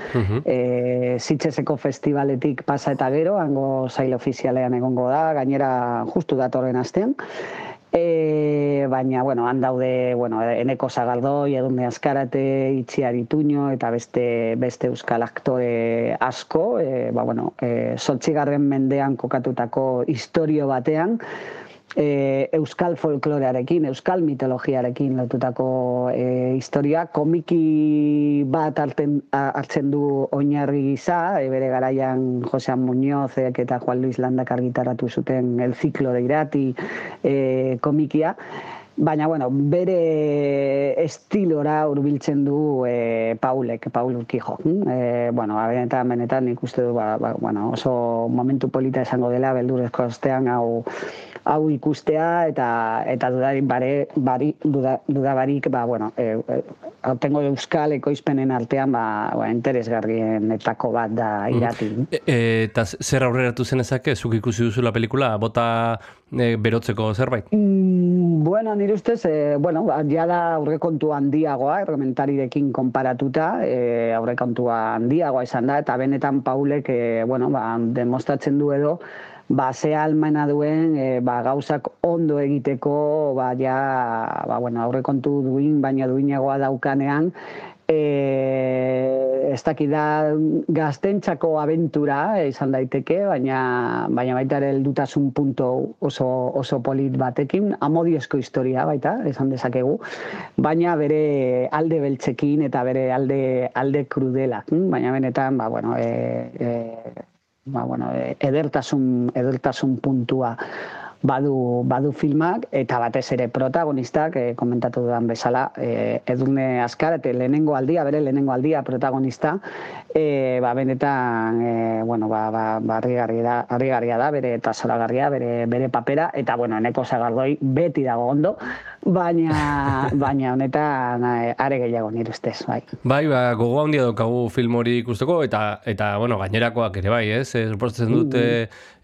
e, Sitxeseko festivaletik pasa eta gero, hango zail ofizialean egongo da, gainera justu datorren astean, E, baina, bueno, han daude, bueno, eneko zagaldoi, edunde azkarate, itxiar ituño, eta beste, beste euskal aktore asko, e, ba, bueno, e, sortzigarren mendean kokatutako historio batean, e, euskal folklorearekin, euskal mitologiarekin lotutako e, historia, komiki bat harten, a- hartzen du oinarri gisa, e, bere garaian Josean Muñozek eta Juan Luis Landak argitaratu zuten El ciclo de irati e, komikia, Baina, bueno, bere estilora hurbiltzen du e, Paulek, Paul Urquijo. E, bueno, ba, benetan, benetan nik uste du, ba, ba, bueno, oso momentu polita esango dela, beldurrezko ostean hau hau ikustea eta eta dudarik bare, bari, duda, dudabarik ba, bueno, e, e, aurtengo euskal ekoizpenen artean ba, ba, interesgarrienetako bat da irati. E, e, eta zer aurreratu zenezake, zuk ikusi duzula pelikula, bota e, berotzeko zerbait? Mm, bueno, nire ustez, e, bueno, ja da aurrekontu handiagoa, errementarirekin konparatuta, e, aurrekontua handiagoa izan da, eta benetan Paulek, e, bueno, ba, demostratzen du edo, ba, ze almena duen e, ba, gauzak ondo egiteko, ba, ja, ba, bueno, aurrekontu duin, baina duinagoa daukanean, e, ez dakit da gaztentzako abentura izan daiteke, baina, baina baita ere heldutasun punto oso, oso polit batekin, amodiozko historia baita, esan dezakegu, baina bere alde beltzekin eta bere alde, alde krudela, baina benetan, ba, bueno, e, e, ba, bueno, e, edertasun, edertasun puntua badu, badu filmak, eta batez ere protagonistak, e, komentatu dudan bezala, e, edurne askar, eta lehenengo aldia, bere lehenengo aldia protagonista, e, ba, benetan, e, bueno, ba, ba, ba da, harrigarria da, bere eta bere, bere papera, eta, bueno, eneko zagardoi beti dago ondo, baina, baina honetan are gehiago nire ustez, bai. Bai, ba, gogo handia daukagu film hori ikusteko, eta, eta bueno, gainerakoak ere bai, ez? E, suposatzen dute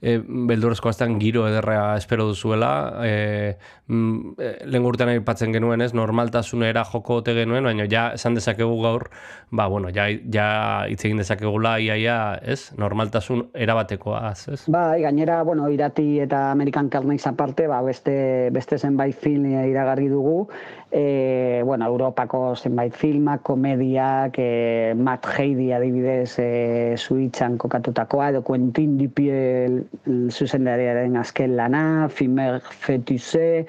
e, beldurrezko giro ederra espero duzuela, mm, e, lehen urtean aipatzen genuen, ez? Normaltasunera joko ote genuen, baina ja esan dezakegu gaur, ba, bueno, ja, ja hitz egin dezakegula iaia, ez? Normaltasun erabatekoaz, ez? Bai, gainera, bueno, irati eta American Carnage aparte, ba, beste, beste zenbait film iragarri dugu, e, bueno, Europako zenbait filmak, komediak, e, Matt Heidi adibidez e, Suitzan kokatutakoa, edo Quentin Dupiel zuzendariaren azken lana, Fimer Fetuse,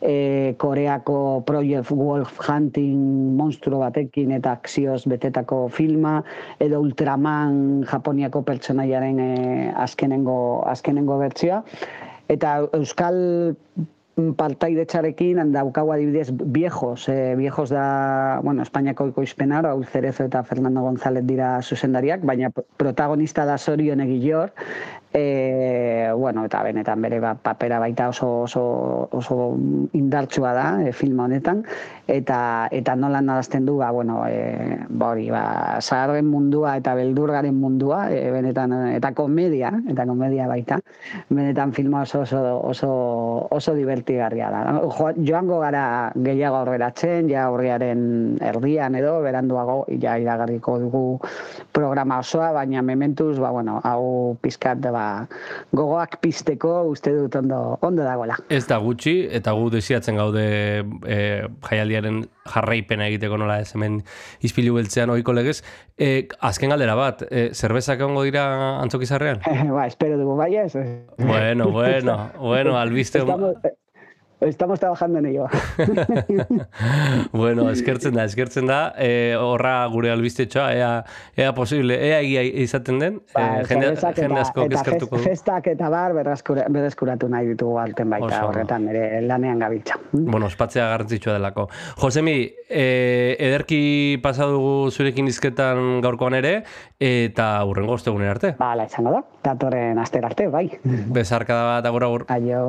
e, Koreako Project Wolf Hunting monstruo batekin eta akzioz betetako filma, edo Ultraman Japoniako pertsonaiaren e, azkenengo, azkenengo bertsioa. Eta Euskal partaidetzarekin daukagu adibidez viejos, eh, viejos da, bueno, Espainiako ikoizpena, Raúl Cerezo eta Fernando González dira zuzendariak, baina protagonista da Sorion Egillor, e, bueno, eta benetan bere ba, papera baita oso, oso, oso indartsua da e, filma honetan, eta eta nola nadazten du, ba, bueno, e, ba, hori, ba, zaharren mundua eta beldurgaren mundua, e, benetan, eta komedia, eta komedia baita, benetan filma oso, oso, oso, oso divertigarria da. Jo, joango gara gehiago aurreratzen, ja aurriaren erdian edo, beranduago, ja iragarriko dugu programa osoa, baina mementuz, ba, bueno, hau pizkat da, ba, gogoak pizteko uste dut ondo, ondo dagoela. Ez da gutxi, eta gu desiatzen gaude e, jaialdiaren jarraipena egiteko nola ez hemen izpilu beltzean ohiko legez. E, azken galdera bat, e, zerbezak egongo dira antzokizarrean? ba, espero dugu, bai ez? Bueno, bueno, bueno, albiste... Estamos, Estamos trabajando en ello. bueno, eskertzen da, eskertzen da. E, horra gure albistetxoa, ea, ea posible, ea egia izaten den. Ba, e, jende, eta, jende asko eskertuko du. festak eta bar berreskura, berreskuratu nahi ditugu alten baita Oso. horretan, ere lanean gabiltza. Bueno, ospatzea garrantzitsua delako. Josemi, e, ederki pasa dugu zurekin izketan gaurkoan ere, eta hurrengo ostegunen arte. Bala, izango da, datorren aster arte, bai. Bezarkada bat agur agur. Aio.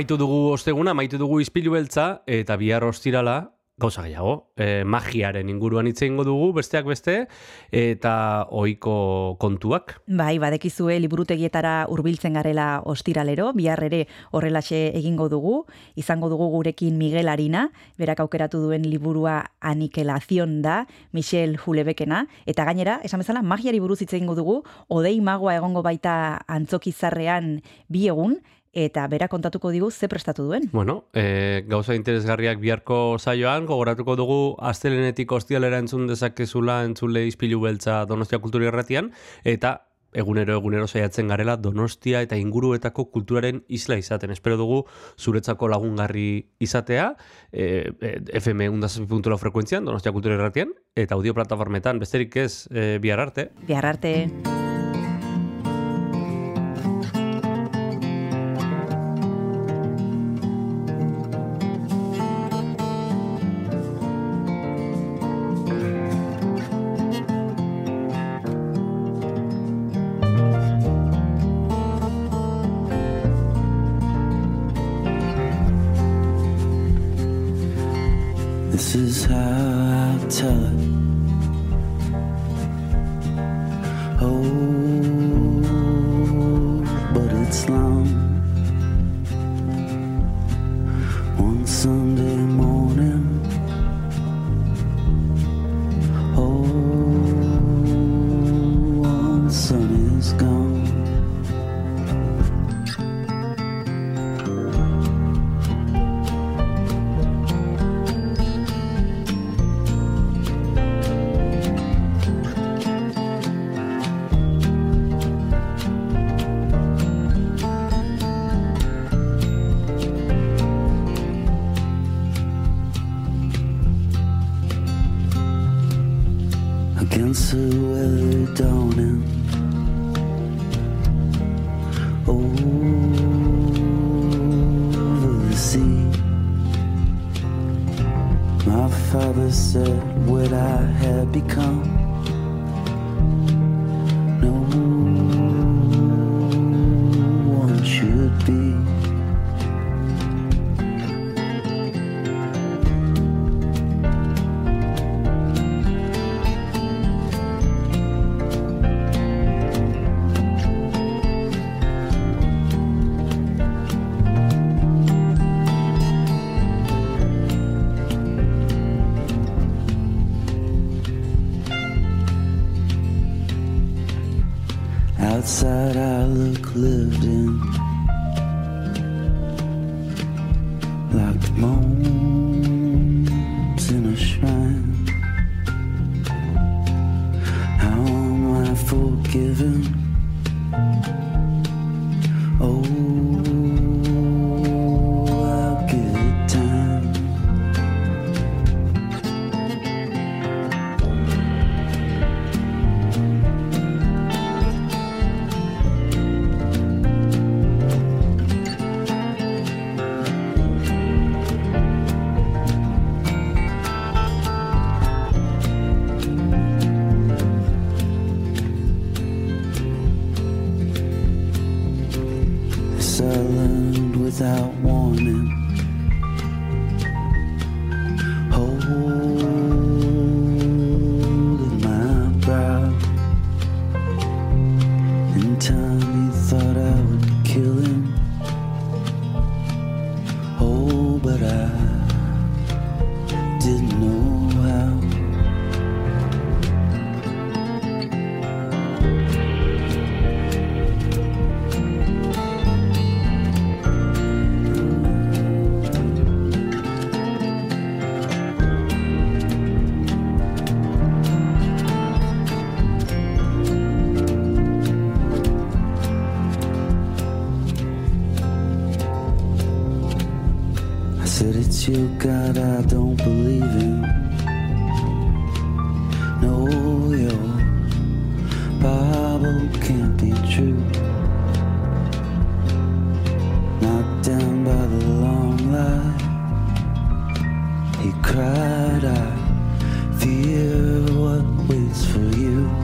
Amaitu dugu osteguna, amaitu dugu izpilu beltza, eta bihar ostirala, gauza gehiago, e, magiaren inguruan hitz egingo dugu, besteak beste, eta ohiko kontuak. Bai, badekizue liburutegietara hurbiltzen garela ostiralero, bihar ere horrelaxe egingo dugu, izango dugu gurekin Miguel Arina, berak aukeratu duen liburua Anikelazion da, Michel Hulebekena, eta gainera, esan bezala, magiari buruz hitz egingo dugu, odei magoa egongo baita antzokizarrean bi egun, eta bera kontatuko digu ze prestatu duen. Bueno, e, gauza interesgarriak biharko saioan, gogoratuko dugu astelenetik ostialera entzun dezakezula entzule izpilu beltza Donostia Kultura Irratian, eta egunero egunero saiatzen garela Donostia eta inguruetako kulturaren isla izaten. Espero dugu zuretzako lagungarri izatea, e, e, FM 1.0 frekuentzian, Donostia Kultura Irratian, eta audio plataformetan, besterik ez e, bihar arte. Bihar arte. Said it's your God I don't believe in. No, your Bible can't be true. Knocked down by the long light, he cried, I fear what waits for you.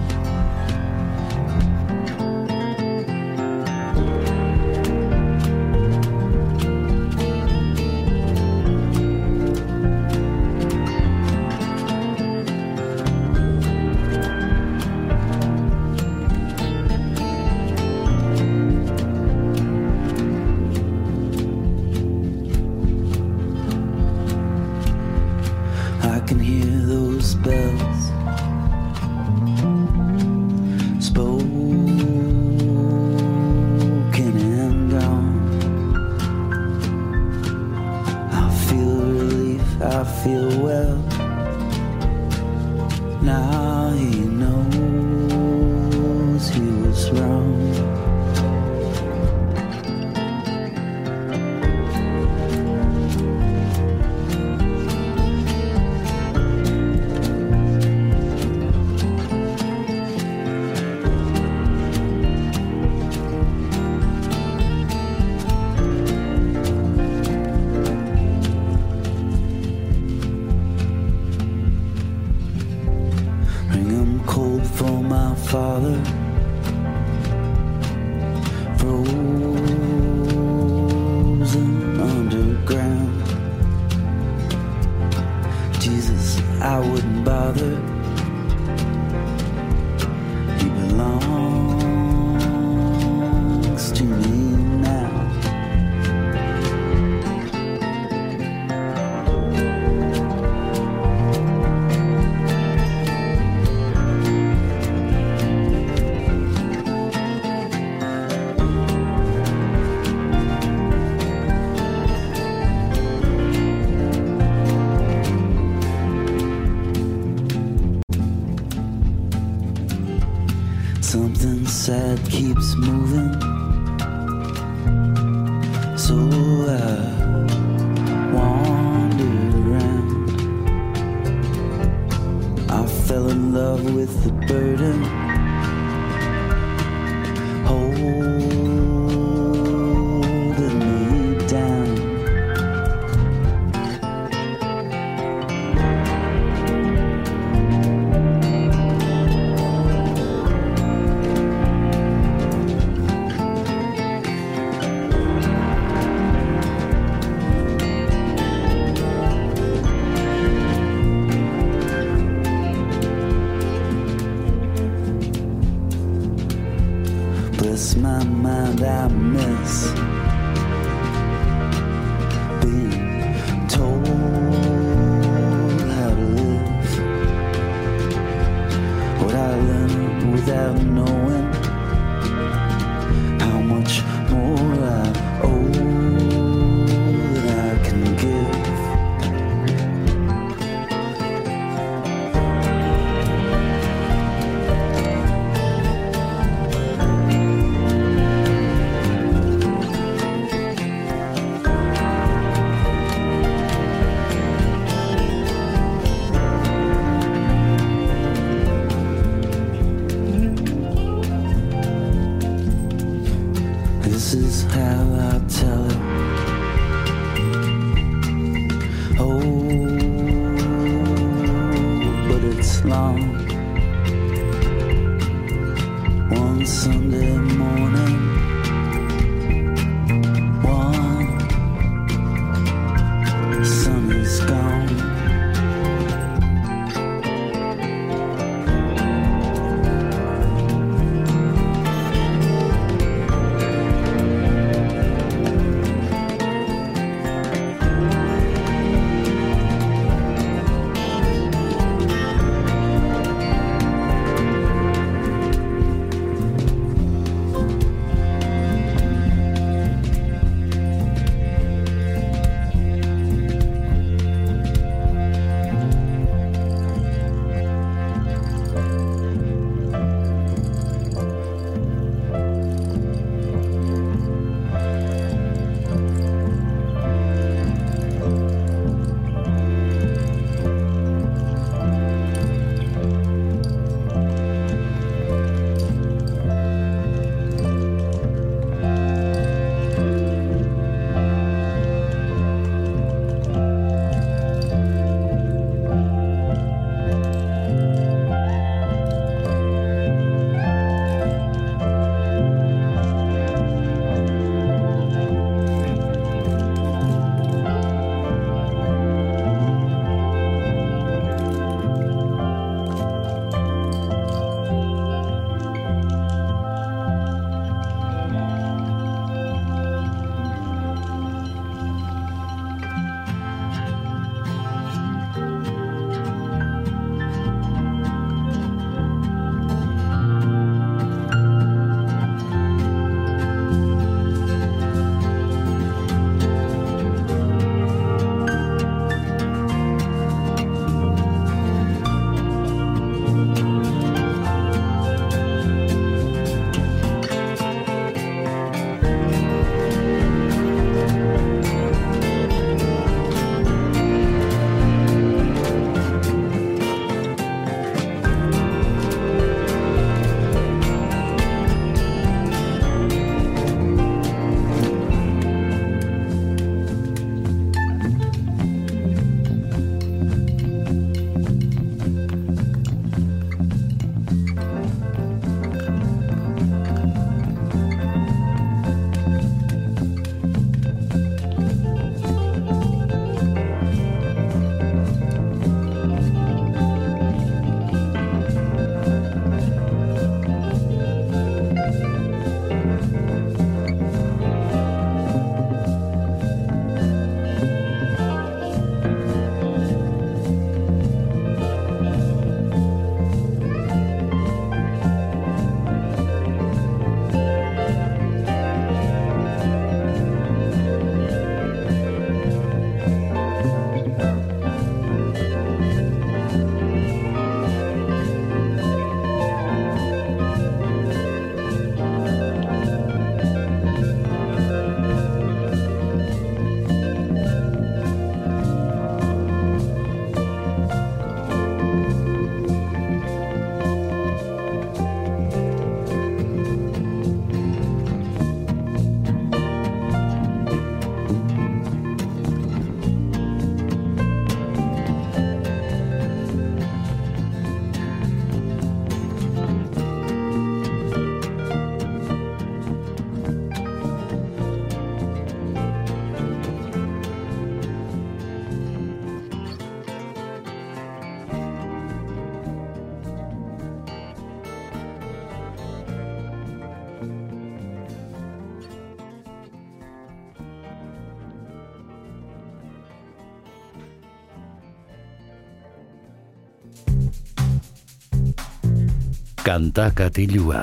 Kanta katilua.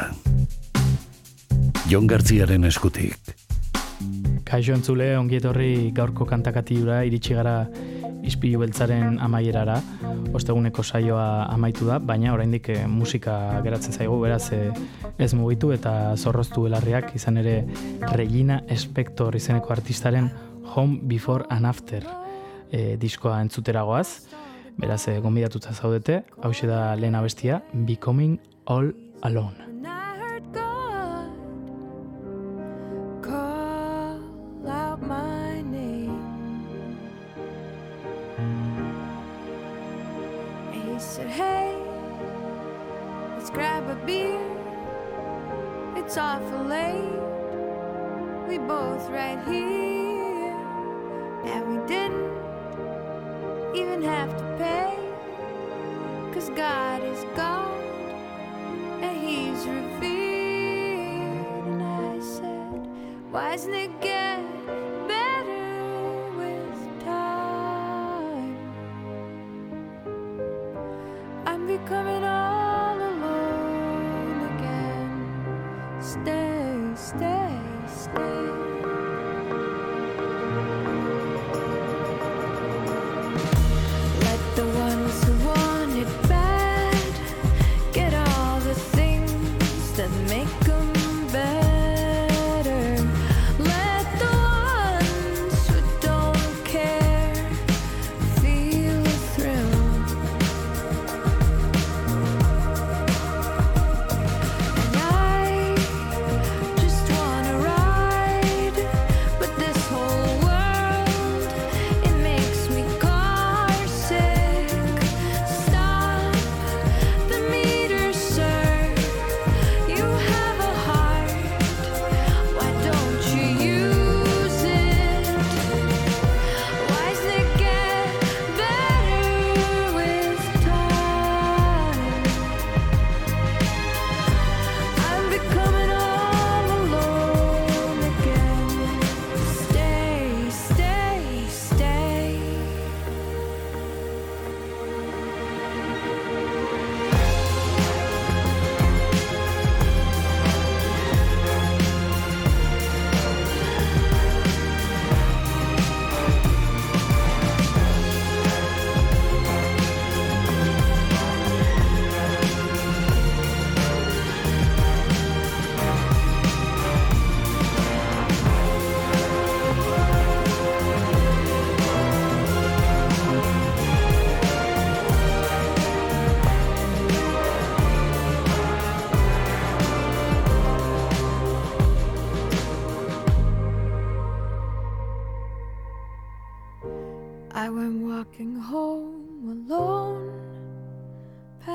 Jon Gartziaren eskutik. Kaixo entzule, ongi etorri gaurko kantakatiura iritsi gara izpilu beltzaren amaierara. Osteguneko saioa amaitu da, baina oraindik eh, musika geratzen zaigu, beraz eh, ez mugitu eta zorroztu belarriak izan ere Regina Spector izeneko artistaren Home Before and After eh, diskoa entzuteragoaz. Beraz, eh, gonbidatuta zaudete, hau da lehen abestia, Becoming All Alone.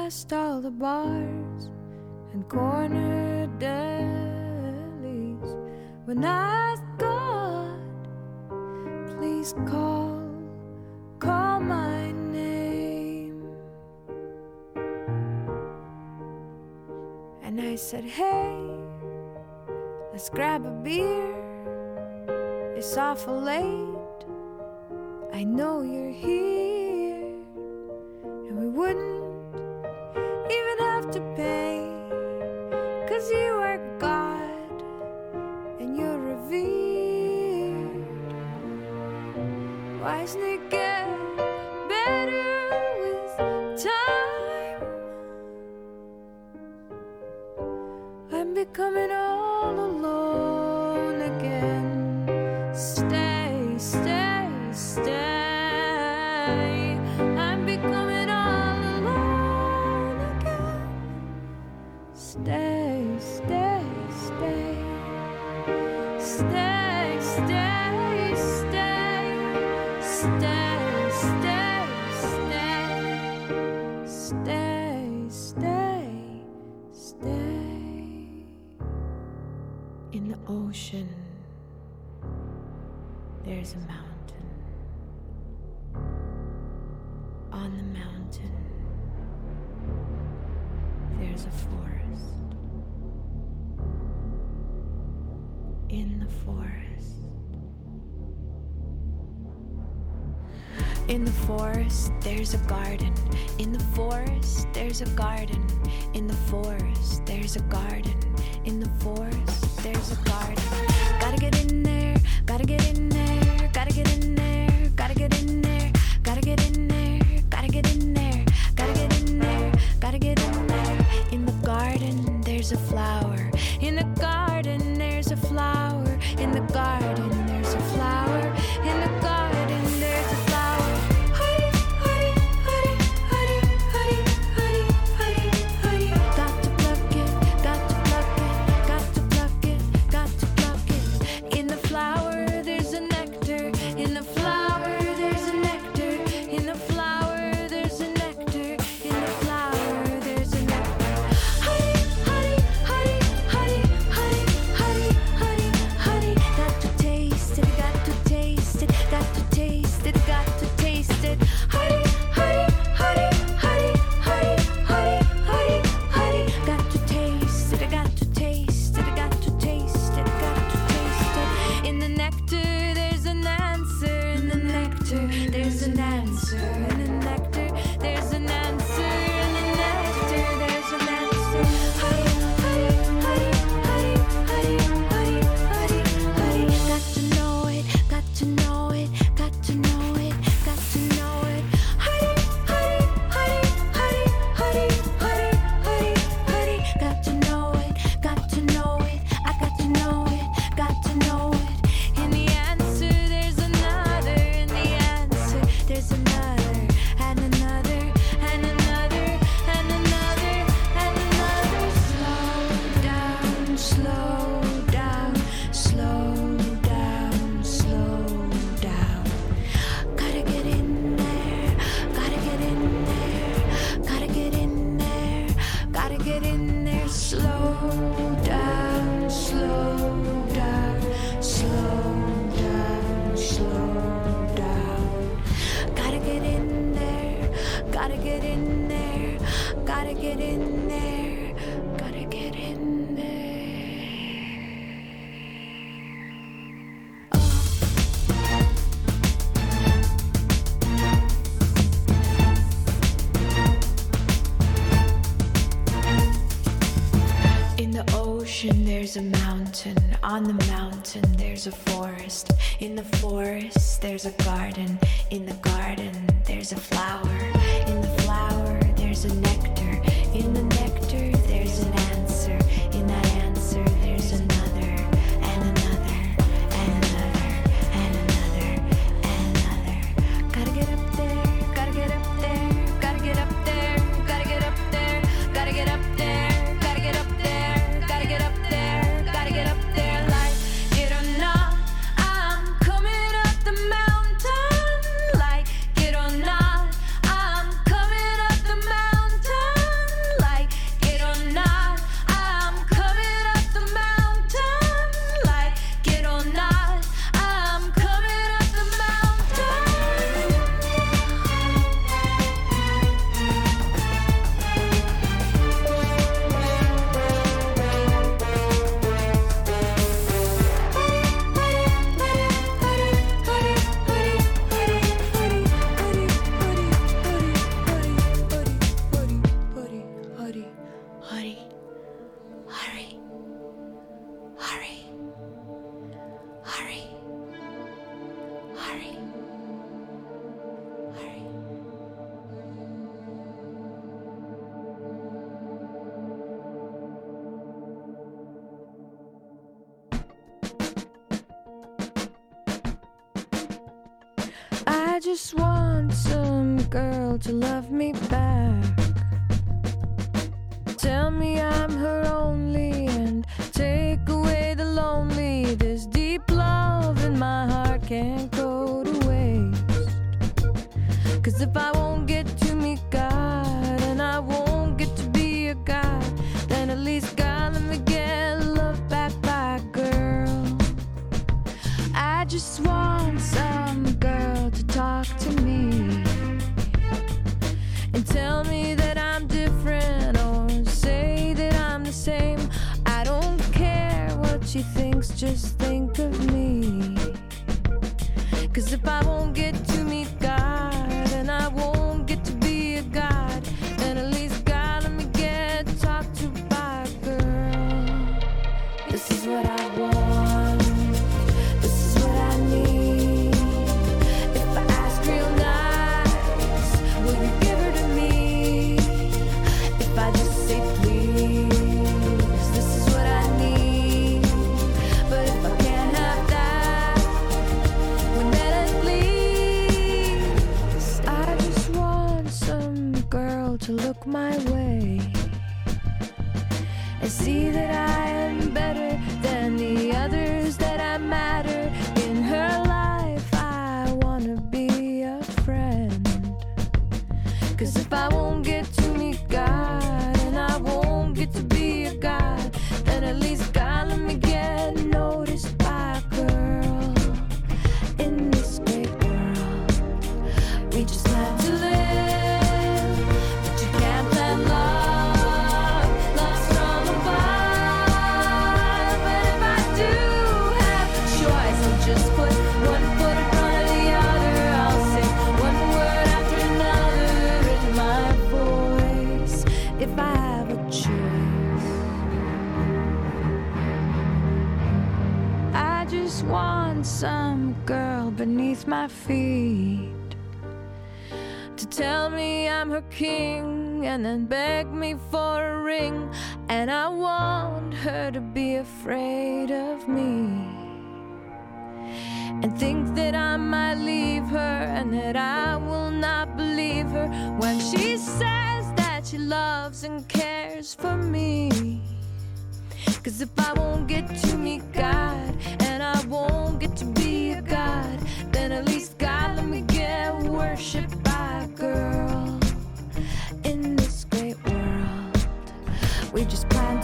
Past all the bars and corner delis. When I God, please call, call my name. And I said, hey, let's grab a beer. It's awful late. I know you're here, and we wouldn't coming on. there's a garden. In the forest, there's a garden. In the forest, there's a garden. In the forest, there's a garden. In the forest, there's a garden. In the to look my way and see that I am better than the others, tell me I'm her king and then beg me for a ring. And I want her to be afraid of me and think that I might leave her and that I will not believe her when she says that she loves and cares for me. Cause if I won't get to meet God and I won't get to be a God, then at least God let me get a girl in this great world. We just plan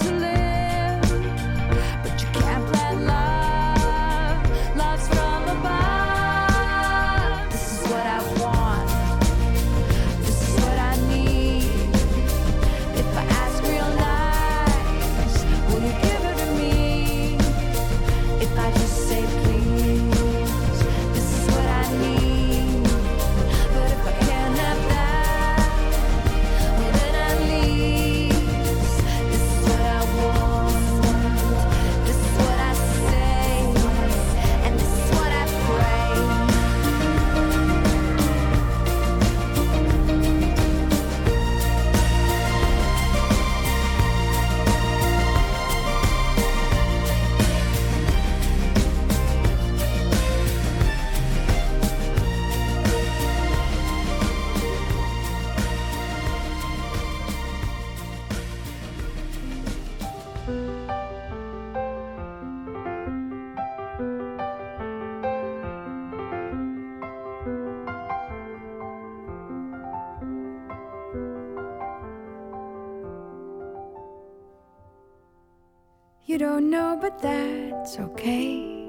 don't know, but that's okay.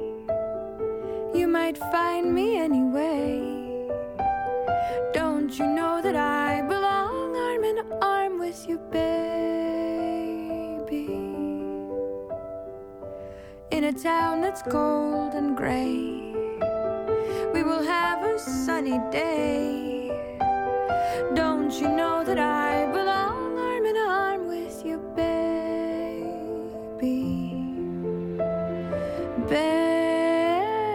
You might find me anyway. Don't you know that I belong arm in arm with you, baby? In a town that's cold and gray, we will have a sunny day. Don't you know that I belong arm in arm with you, baby? Baby,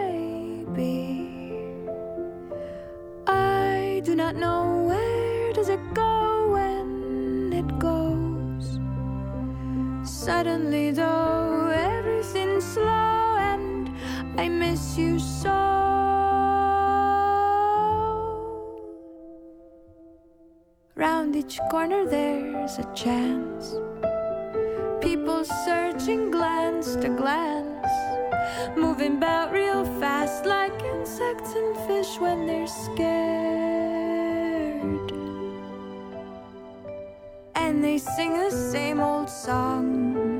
I do not know where does it go when it goes. Suddenly, though, everything's slow and I miss you so. Round each corner, there's a chance. People searching glance to glance, moving about real fast like insects and fish when they're scared. And they sing the same old song,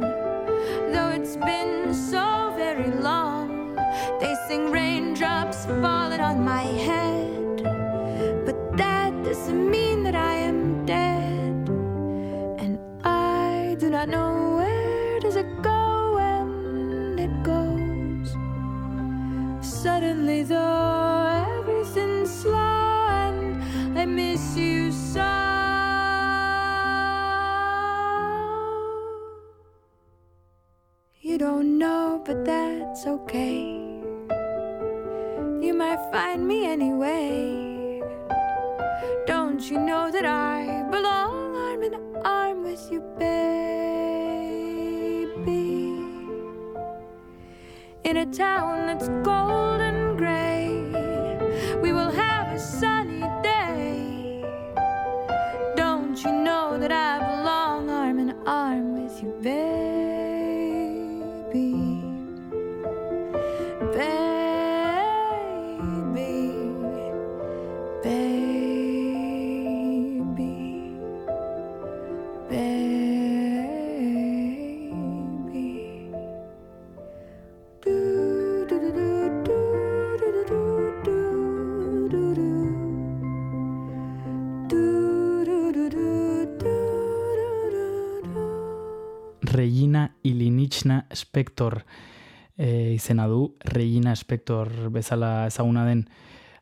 though it's been so very long. They sing raindrops falling on my head, but that doesn't mean find me anyway. Don't you know that I belong arm in arm with you, baby? In a town that's cold and gray, we will have a sunny Regina Spector e, izena du. Regina Spector bezala ezaguna den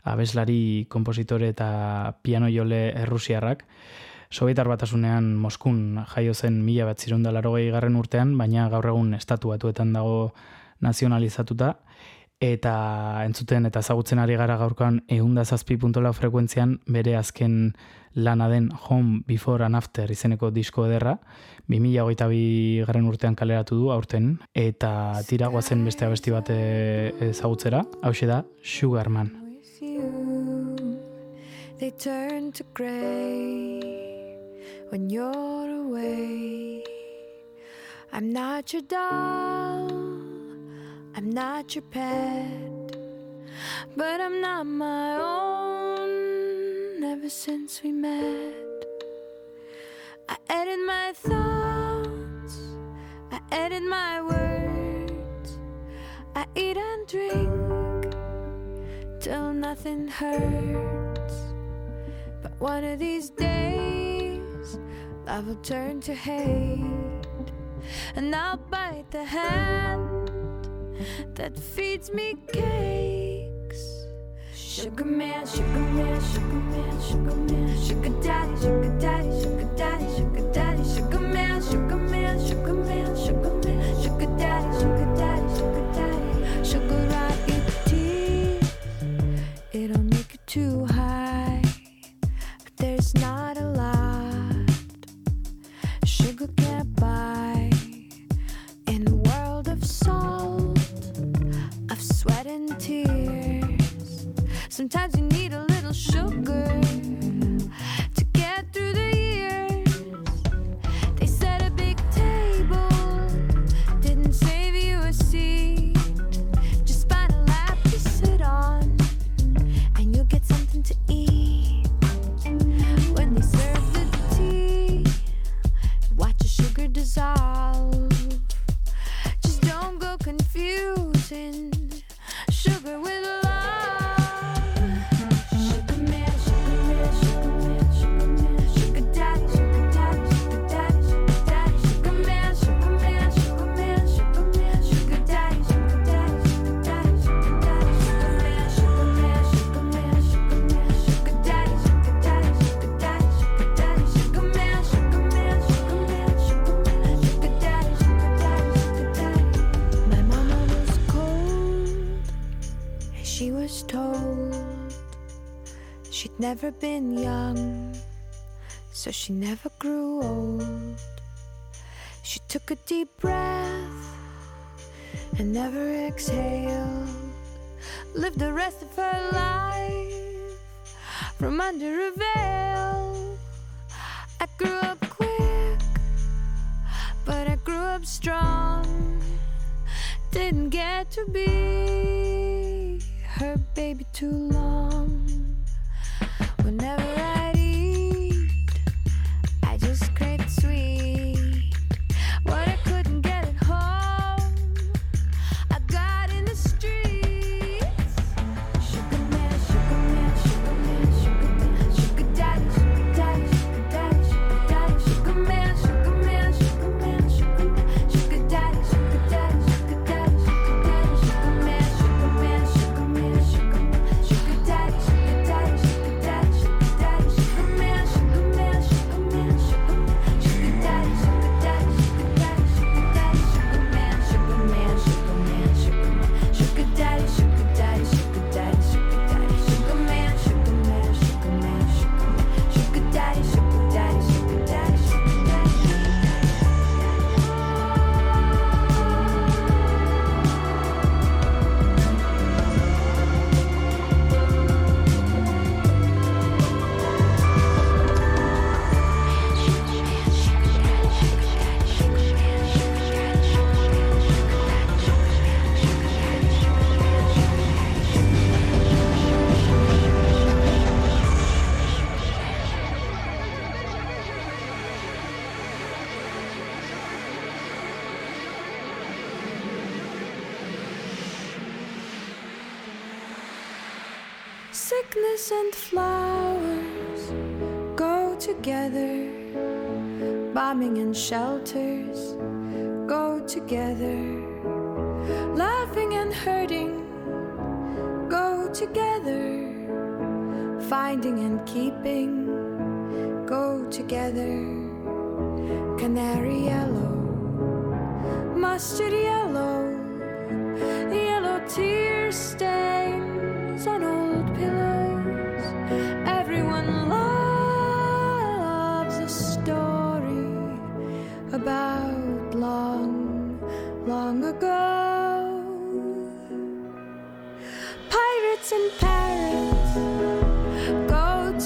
abeslari, kompositore eta piano jole errusiarrak. Sovietar batasunean Moskun jaio zen mila bat zirundalaro garren urtean, baina gaur egun estatu batuetan dago nazionalizatuta, eta entzuten eta ezagutzen ari gara gaurkoan eunda zazpi puntola frekuentzian bere azken lana den Home Before and After izeneko disko ederra, 2008 bi garren urtean kaleratu du aurten, eta tira guazen beste abesti bat eh, ezagutzera, hau da Sugarman. They turn to gray when you're away. I'm not your doll, I'm not your pet, but I'm not my own ever since we met. I edit my thoughts, I edit my words, I eat and drink till nothing hurts. But one of these days, love will turn to hate, and I'll bite the hand that feeds me cakes. Sugar man, sugar man, sugar man, sugar man, sugar daddy, sugar daddy, sugar daddy, sugar daddy, sugar man, sugar man, sugar man, sugar man, sugar daddy, sugar daddy, and tears. Sometimes you need a little sugar never been young, so she never grew old. She took a deep breath and never exhaled. Lived the rest of her life from under a veil. I grew up quick, but I grew up strong. Didn't get to be her baby too long.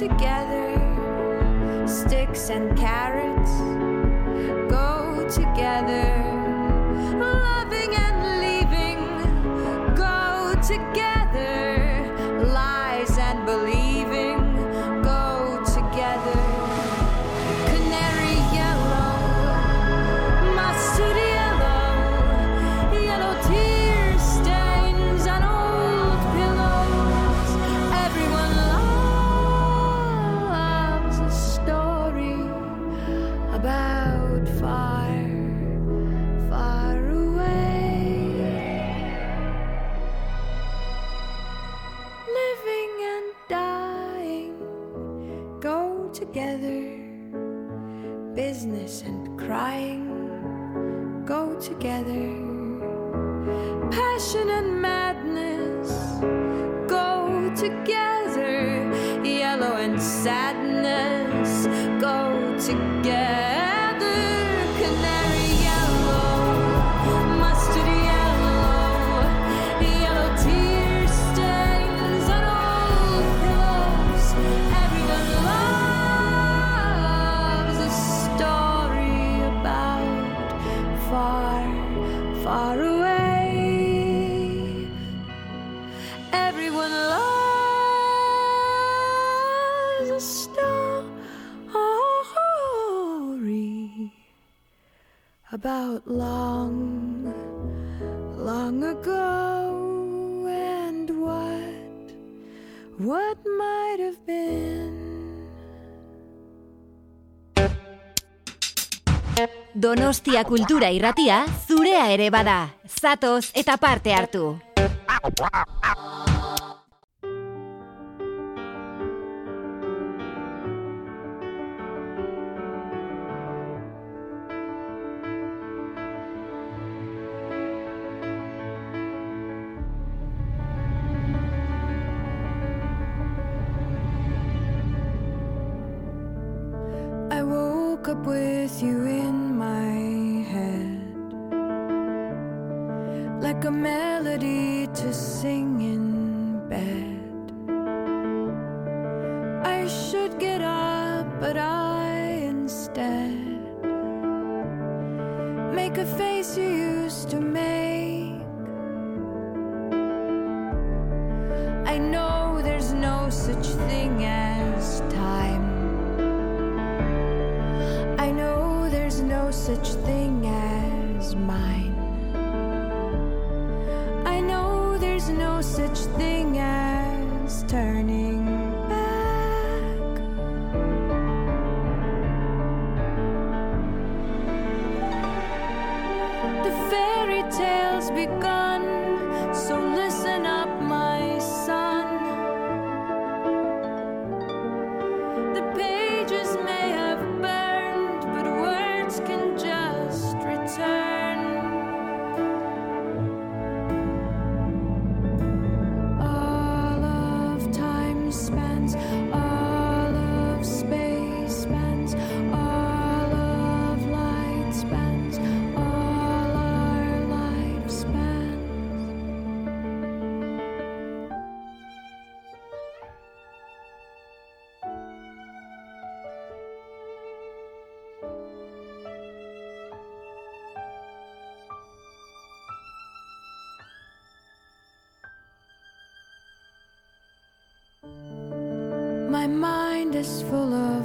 together. Sticks and carrots go together. right. about long long ago and what what might have been. Donostia kultura irratia zurea ere bada. Satos eta parte hartu. full of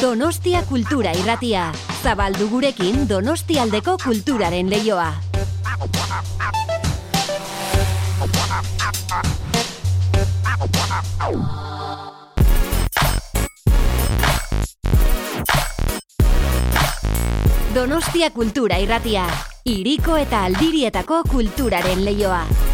Donostia Kultura irratia. Zabaldu gurekin Donostialdeko kulturaren leioa. Donostia Kultura irratia. Iriko eta aldirietako kulturaren leioa.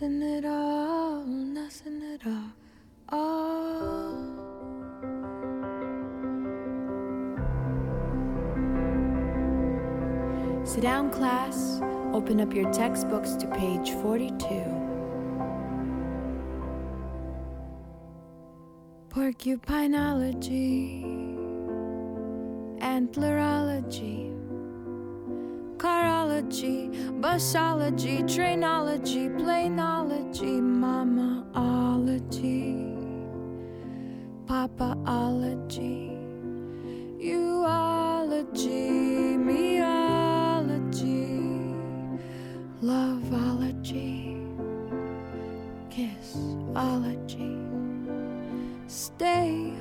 Nothing at all. Nothing at all. All. Sit down, class. Open up your textbooks to page 42. Porcupinology, antlerology, carology, busology, trainology, planology, mamaology, papaology, uology, meology, loveology, kissology, stayology,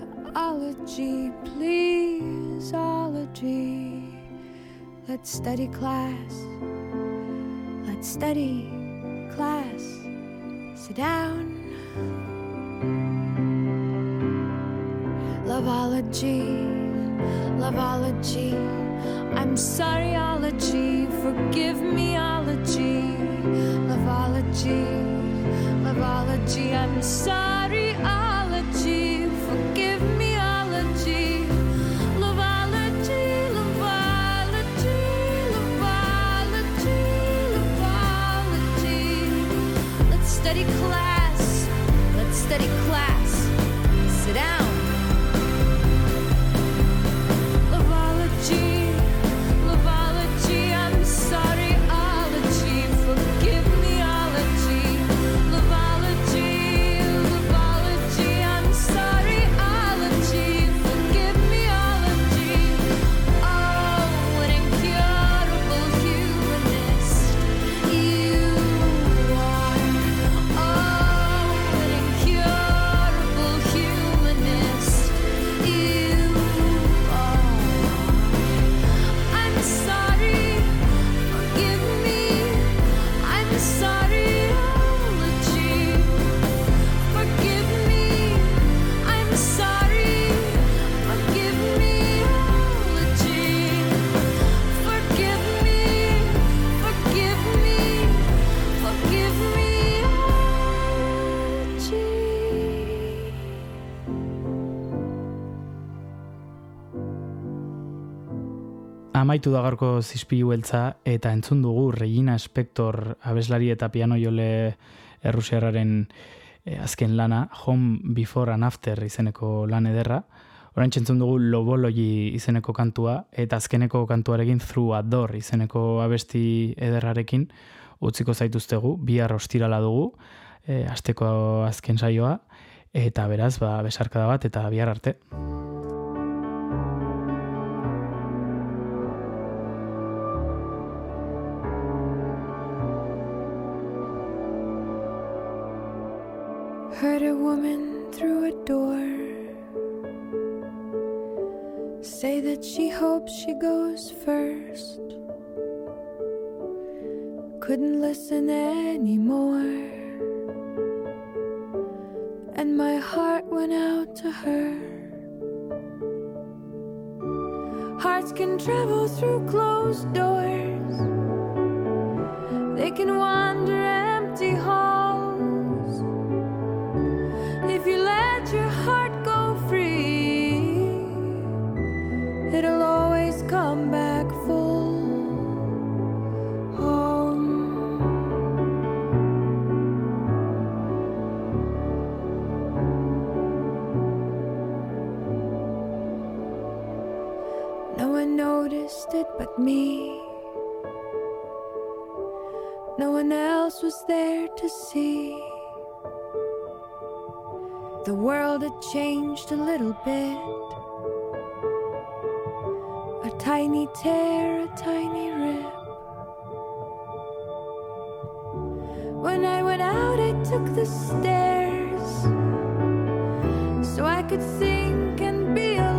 Let's study class. Let's study class. Sit down. Loveology, loveology. I'm sorry, sorryology, forgive meology. Loveology, loveology. I'm sorryology, class. Amaitu da gaurko zizpilu beltza eta entzun dugu Regina Spector abeslari eta piano jole errusiarraren eh, azken lana, Home Before and After izeneko lan ederra. Orain entzun dugu Lobologi izeneko kantua eta azkeneko kantuarekin Through a Door izeneko abesti ederrarekin utziko zaituztegu, bihar ostirala dugu, e, asteko azken saioa, eta beraz, ba, besarkada bat eta bihar arte. Woman through a door say that she hopes she goes first. Couldn't listen anymore. And my heart went out to her. Hearts can travel through closed doors. They can wander but me. No one else was there to see. The world had changed a little bit. A tiny tear, a tiny rip. When I went out, I took the stairs so I could think and be alone.